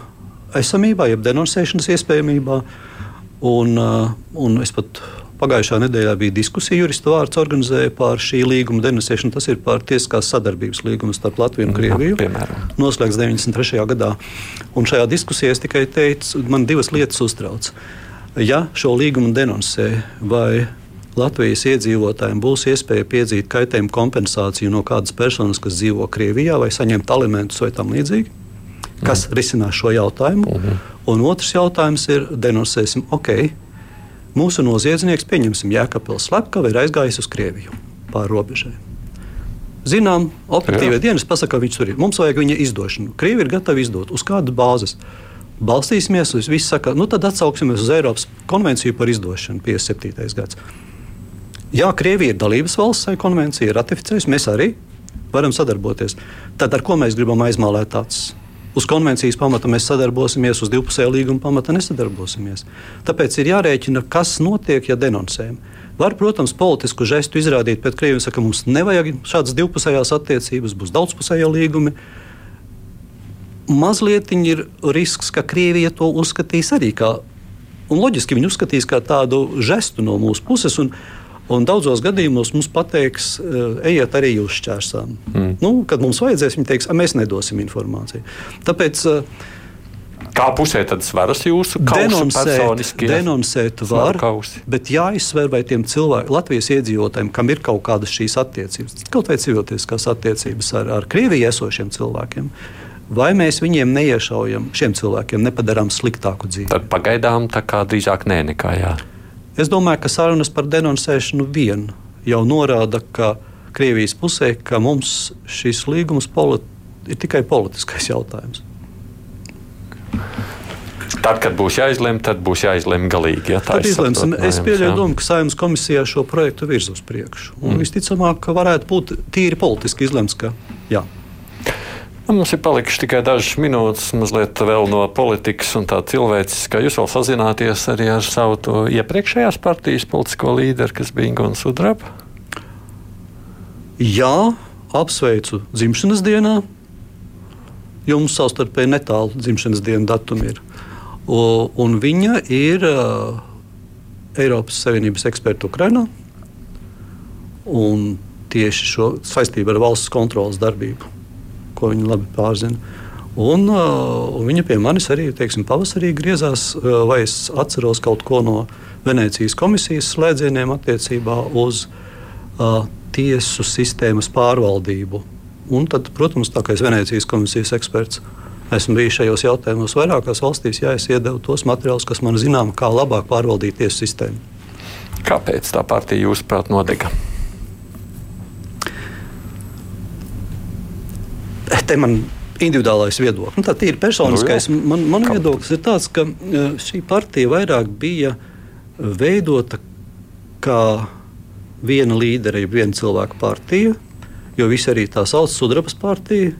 esamībā, jeb denoncēšanas iespējamībā. Un, uh, un es pat Pagājušā nedēļā bija diskusija, juristu vārds organizēja par šī līguma denunciēšanu. Tas ir par tiesiskās sadarbības līgumu starp Latviju un Krieviju. Jā, noslēgts 93. gadā. Un šajā diskusijā es tikai teicu, man divas lietas uztrauc. Ja šo līgumu denuncē vai Latvijas iedzīvotājiem būs iespēja piedzīt kaitējumu kompensāciju no kādas personas, kas dzīvo Krievijā, vai saņemt alimentus vai tam līdzīgi, kas mm. risinās šo jautājumu. -hmm. Un otrs jautājums ir, denuncēsim, ok, Mūsu noziedznieks, pieņemsim, Jēkabils Slepkava, ir aizgājis uz Krieviju pāri robežai. Zinām, operatīvie dienas pasaka, ka viņš tur ir. Mums vajag viņa izdošanu. Krievi ir gatavi izdot. Uz kādas bāzes? Balstīsimies uz visu, saka, nu tad atsauksimies uz Eiropas konvenciju par izdošanu 57. gads. Jā, Krievija ir dalības valsts, šai konvencijai ir ratificējusi, mēs arī varam sadarboties. Tad ar ko mēs gribam aizmālēt acis? Uz konvencijas pamata mēs sadarbosimies, uz divpusēju līgumu pamata nesadarbosimies. Tāpēc ir jārēķina, kas notiek, ja denoncējam. Var, protams, politisku žestu izrādīt pret Krieviju, ka mums nevajag šādas divpusējās attiecības, būs daudzpusēji līgumi. Mazliet ir risks, ka Krievija to uzskatīs arī kā, un loģiski viņi uzskatīs kā tādu žestu no mūsu puses. Un, Un daudzos gadījumos mums pateiks, eh, ejiet arī uz šķērsām. Mm. Nu, kad mums vajadzēs, viņi teiks, mēs nedosim informāciju. Tāpēc, eh, Kā pusē tad svaras jūsu denoncēt, denoncēt var, bet jāizsver, vai tiem cilvēkiem, Latvijas iedzīvotājiem, kam ir kaut kādas šīs attiecības, kaut vai civiltiskās attiecības ar, ar Krieviju esošiem cilvēkiem, vai mēs viņiem neiešaujam, šiem cilvēkiem nepadarām sliktāku dzīvi? Tad pagaidām tā kā drīzāk nē, nekā jā. Es domāju, ka sarunas par denoncēšanu vien jau norāda, ka Krievijas pusē, ka mums šis līgums ir tikai politiskais jautājums. Tad, kad būs jāizlemj, tad būs jāizlemj galīgi. Ja, tad izlemsim. Es pieļauju domu, ka saimnes komisijā šo projektu virz uz priekšu. Un mm. visticamāk, ka varētu būt tīri politiski izlemts, ka jā. Nu, mums ir palikuši tikai dažas minūtes, mazliet vēl no politikas un tā cilvēciskā. Jūs vēl sazināties arī ar savu iepriekšējās partijas politisko līderi, kas bija Ingūna Sudraba? Jā, apsveicu dzimšanas dienā. Jums savstarpēji netālu dzimšanas dienas datumi ir. O, un viņa ir uh, Eiropas Savienības eksperta Ukrajinā. Tieši šo saistību ar valsts kontrolas darbību ko viņi labi pārzina. Un, uh, un viņa pie manis arī teiksim, pavasarī griezās, uh, vai es atceros kaut ko no Venecijas komisijas slēdzieniem attiecībā uz uh, tiesu sistēmas pārvaldību. Un tad, protams, tā kā es Venecijas komisijas eksperts esmu bijis šajos jautājumos vairākās valstīs, ja es iedevu tos materiālus, kas man zinām, kā labāk pārvaldīt tiesu sistēmu. Kāpēc tā partija, jūsuprāt, nodega? Te man individuālais viedoklis. Nu, tā ir personiskais. Nu, man man viedoklis ir tāds, ka e, šī partija vairāk bija veidota kā viena līdera, jeb viena cilvēka partija, jo visi arī tā sauc sudrabas partija.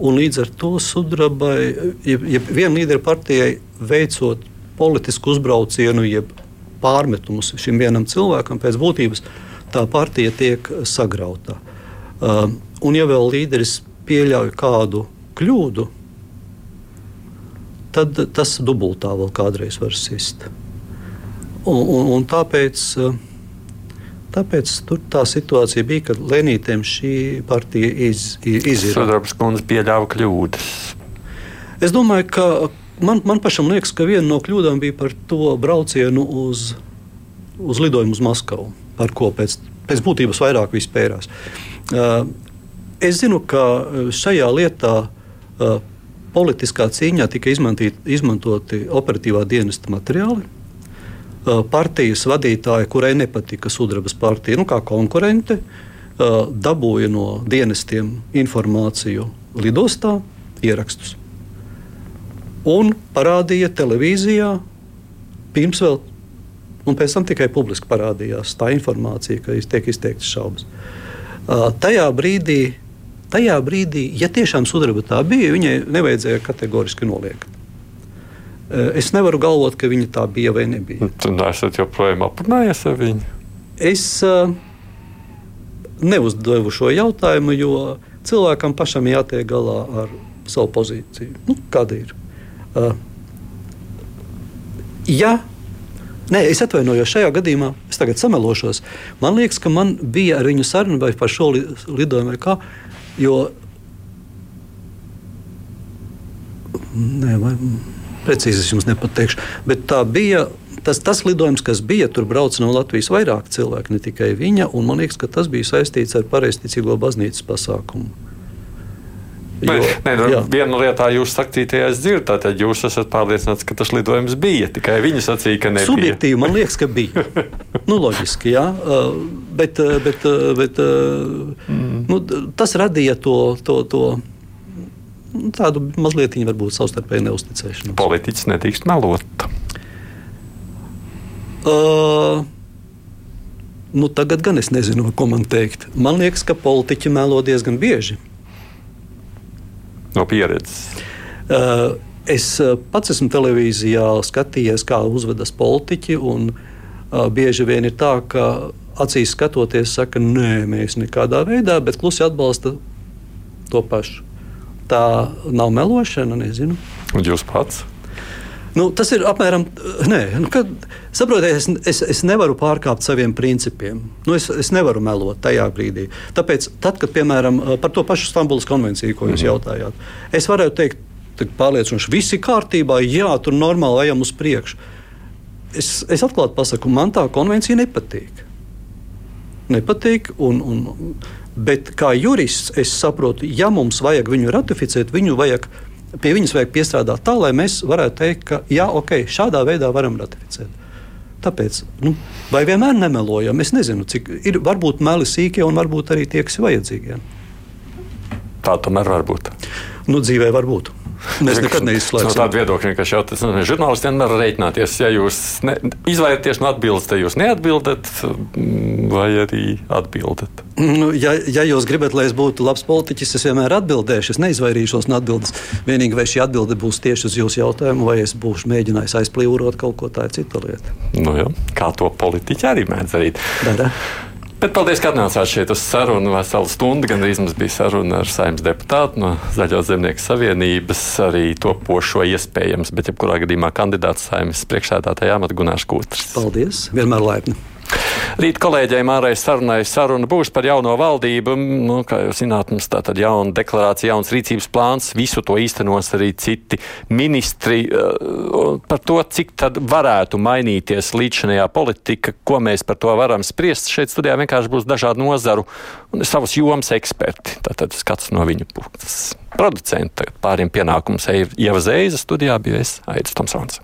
Un līdz ar to sudrabai, jeb, jeb viena līdera partijai veicot politisku uzbraucienu, jeb pārmetumus šim vienam cilvēkam, pēc būtības tā partija tiek sagrauta. Uh, un ja vēl līderis pieļauj kādu kļūdu, tad tas dubultā vēl kādreiz var sist. Un, un, un tāpēc, tāpēc tā situācija bija, ka Lenītēm šī partija iz, izjūta. Sudrabs kundze pieļāva kļūdas. Es domāju, ka man, man pašam liekas, ka viena no kļūdām bija par to braucienu uz, uz lidojumu uz Maskavu, par ko pēc, pēc būtības vairāk vispērās. Uh, es zinu, ka šajā lietā uh, politiskā cīņā tika izmantoti operatīvā dienesta materiāli partijas vadītāja, kurai nepatika sudrabas partija, nu, kā konkurente, dabūja no dienestiem informāciju lidostā, ierakstus. Un parādīja televīzijā, pirms vēl, un pēc tam tikai publiski parādījās tā informācija, ka tiek izteiktas šaubas. Tajā brīdī, tajā brīdī, ja tiešām sudraba tā bija, viņai nevajadzēja kategoriski noliegt. Eh, es nevaru galvot, ka viņa tā bija vai nebija. Tur nesat joprojām aprunājies ar viņu? Es uh, neuzdevu šo jautājumu, jo cilvēkam pašam jātiek galā ar savu pozīciju. Nu, kāda ir? Uh, ja Nē, es atvainojos šajā gadījumā, es tagad samelošos. Man liekas, ka man bija ar viņu saruna vai par šo lidojumu, vai kā. Jo, nē, vai, Precīzi es jums nepateikšu. Bet tā bija. Tas, tas lidojums, kas bija, tur brauca no Latvijas vairāk cilvēku, ne tikai viņa. Man liekas, ka tas bija saistīts ar pareizticīgo baznīcas pasākumu. Jo, nē, nē, nu, viena lietā jūs saktītajā es dzirdu, tātad jūs esat pārliecināts, ka tas lidojums bija. Tikai viņi sacīja, ka nebija. Subjektīvi man liekas, ka bija. nu, loģiski, jā. Bet, bet, bet mm. nu, tas radīja to. to, to Nu, tādu mazliet varbūt savstarpēju neusticēšanos. Politiķis nedrīkst melot. Uh, nu, tagad gan es nezinu, ko man teikt. Man liekas, ka politiķi melo diezgan bieži. No pieredzes. Uh, es uh, pats esmu televīzijā skatījies, kā uzvedas politiķi. Un, uh, bieži vien ir tā, ka acīs skatoties, saka, nē, mēs nekādā veidā, bet klusi atbalsta to pašu tā nav melošana, nezinu. Un jūs pats? Nu, tas ir apmēram tā, nu, kad saprotiet, es, es, es nevaru pārkāpt saviem principiem. Nu, es, es nevaru melot tajā brīdī. Tāpēc, tad, kad piemēram par to pašu Stambulas konvenciju, ko jūs mm -hmm. jautājāt, es varētu teikt, pārliecinoši, viss ir kārtībā, jā, tur normāli ejam uz priekšu. Es, es atklāti pasaku, man tā konvencija nepatīk. Nepatīk, un, un, Bet kā jurists, es saprotu, ja mums vajag viņu ratificēt, viņu vajag, pie viņas vajag piestrādāt tā, lai mēs varētu teikt, ka jā, ok, šādā veidā varam ratificēt. Tāpēc, nu, vai vienmēr nemelojam? Es nezinu, cik ir varbūt meli sīkie un varbūt arī tie, kas ir vajadzīgi. Tā tomēr var būt. Nu, dzīvē var būt. Mēs nekad neizslēdzam. No tāda viedokļa, ka šeit žurnālisti vienmēr rēķināties, ja jūs ne, izvairieties no atbildes, tad jūs neatbildat, vai arī atbildat. Nu, ja, ja jūs gribat, lai es būtu labs politiķis, es vienmēr atbildēšu. Es neizvairīšos no atbildes. Vienīgi vai šī atbilde būs tieši uz jūsu jautājumu, vai es būšu mēģinājis aizplīvot kaut ko tādu, cita lieta. Nu, jā, kā to politiķi arī mēdz darīt. Dara. Bet paldies, ka atnācāt šeit uz sarunu. Veselu stundu gan arī mums bija saruna ar saimnes deputātu no Zaļo zemnieku savienības, arī topošo iespējams, bet jebkurā gadījumā kandidāts saimnes priekšsēdētājā Amata Gunārs Kūtris. Paldies, vienmēr laipni! Rīt kolēģiem ārējai sarunai saruna būs par jauno valdību. Nu, kā jūs zināt, mums tā tad jauna deklarācija, jauns rīcības plāns, visu to īstenos arī citi ministri. Uh, par to, cik tad varētu mainīties līdzinējā politika, ko mēs par to varam spriest. Šeit studijā vienkārši būs dažādu nozaru un savas jomas eksperti. Tātad skats no viņu puses. Producenti pāriem pienākums Ieva Zēza studijā bija es, Aits Tomsons.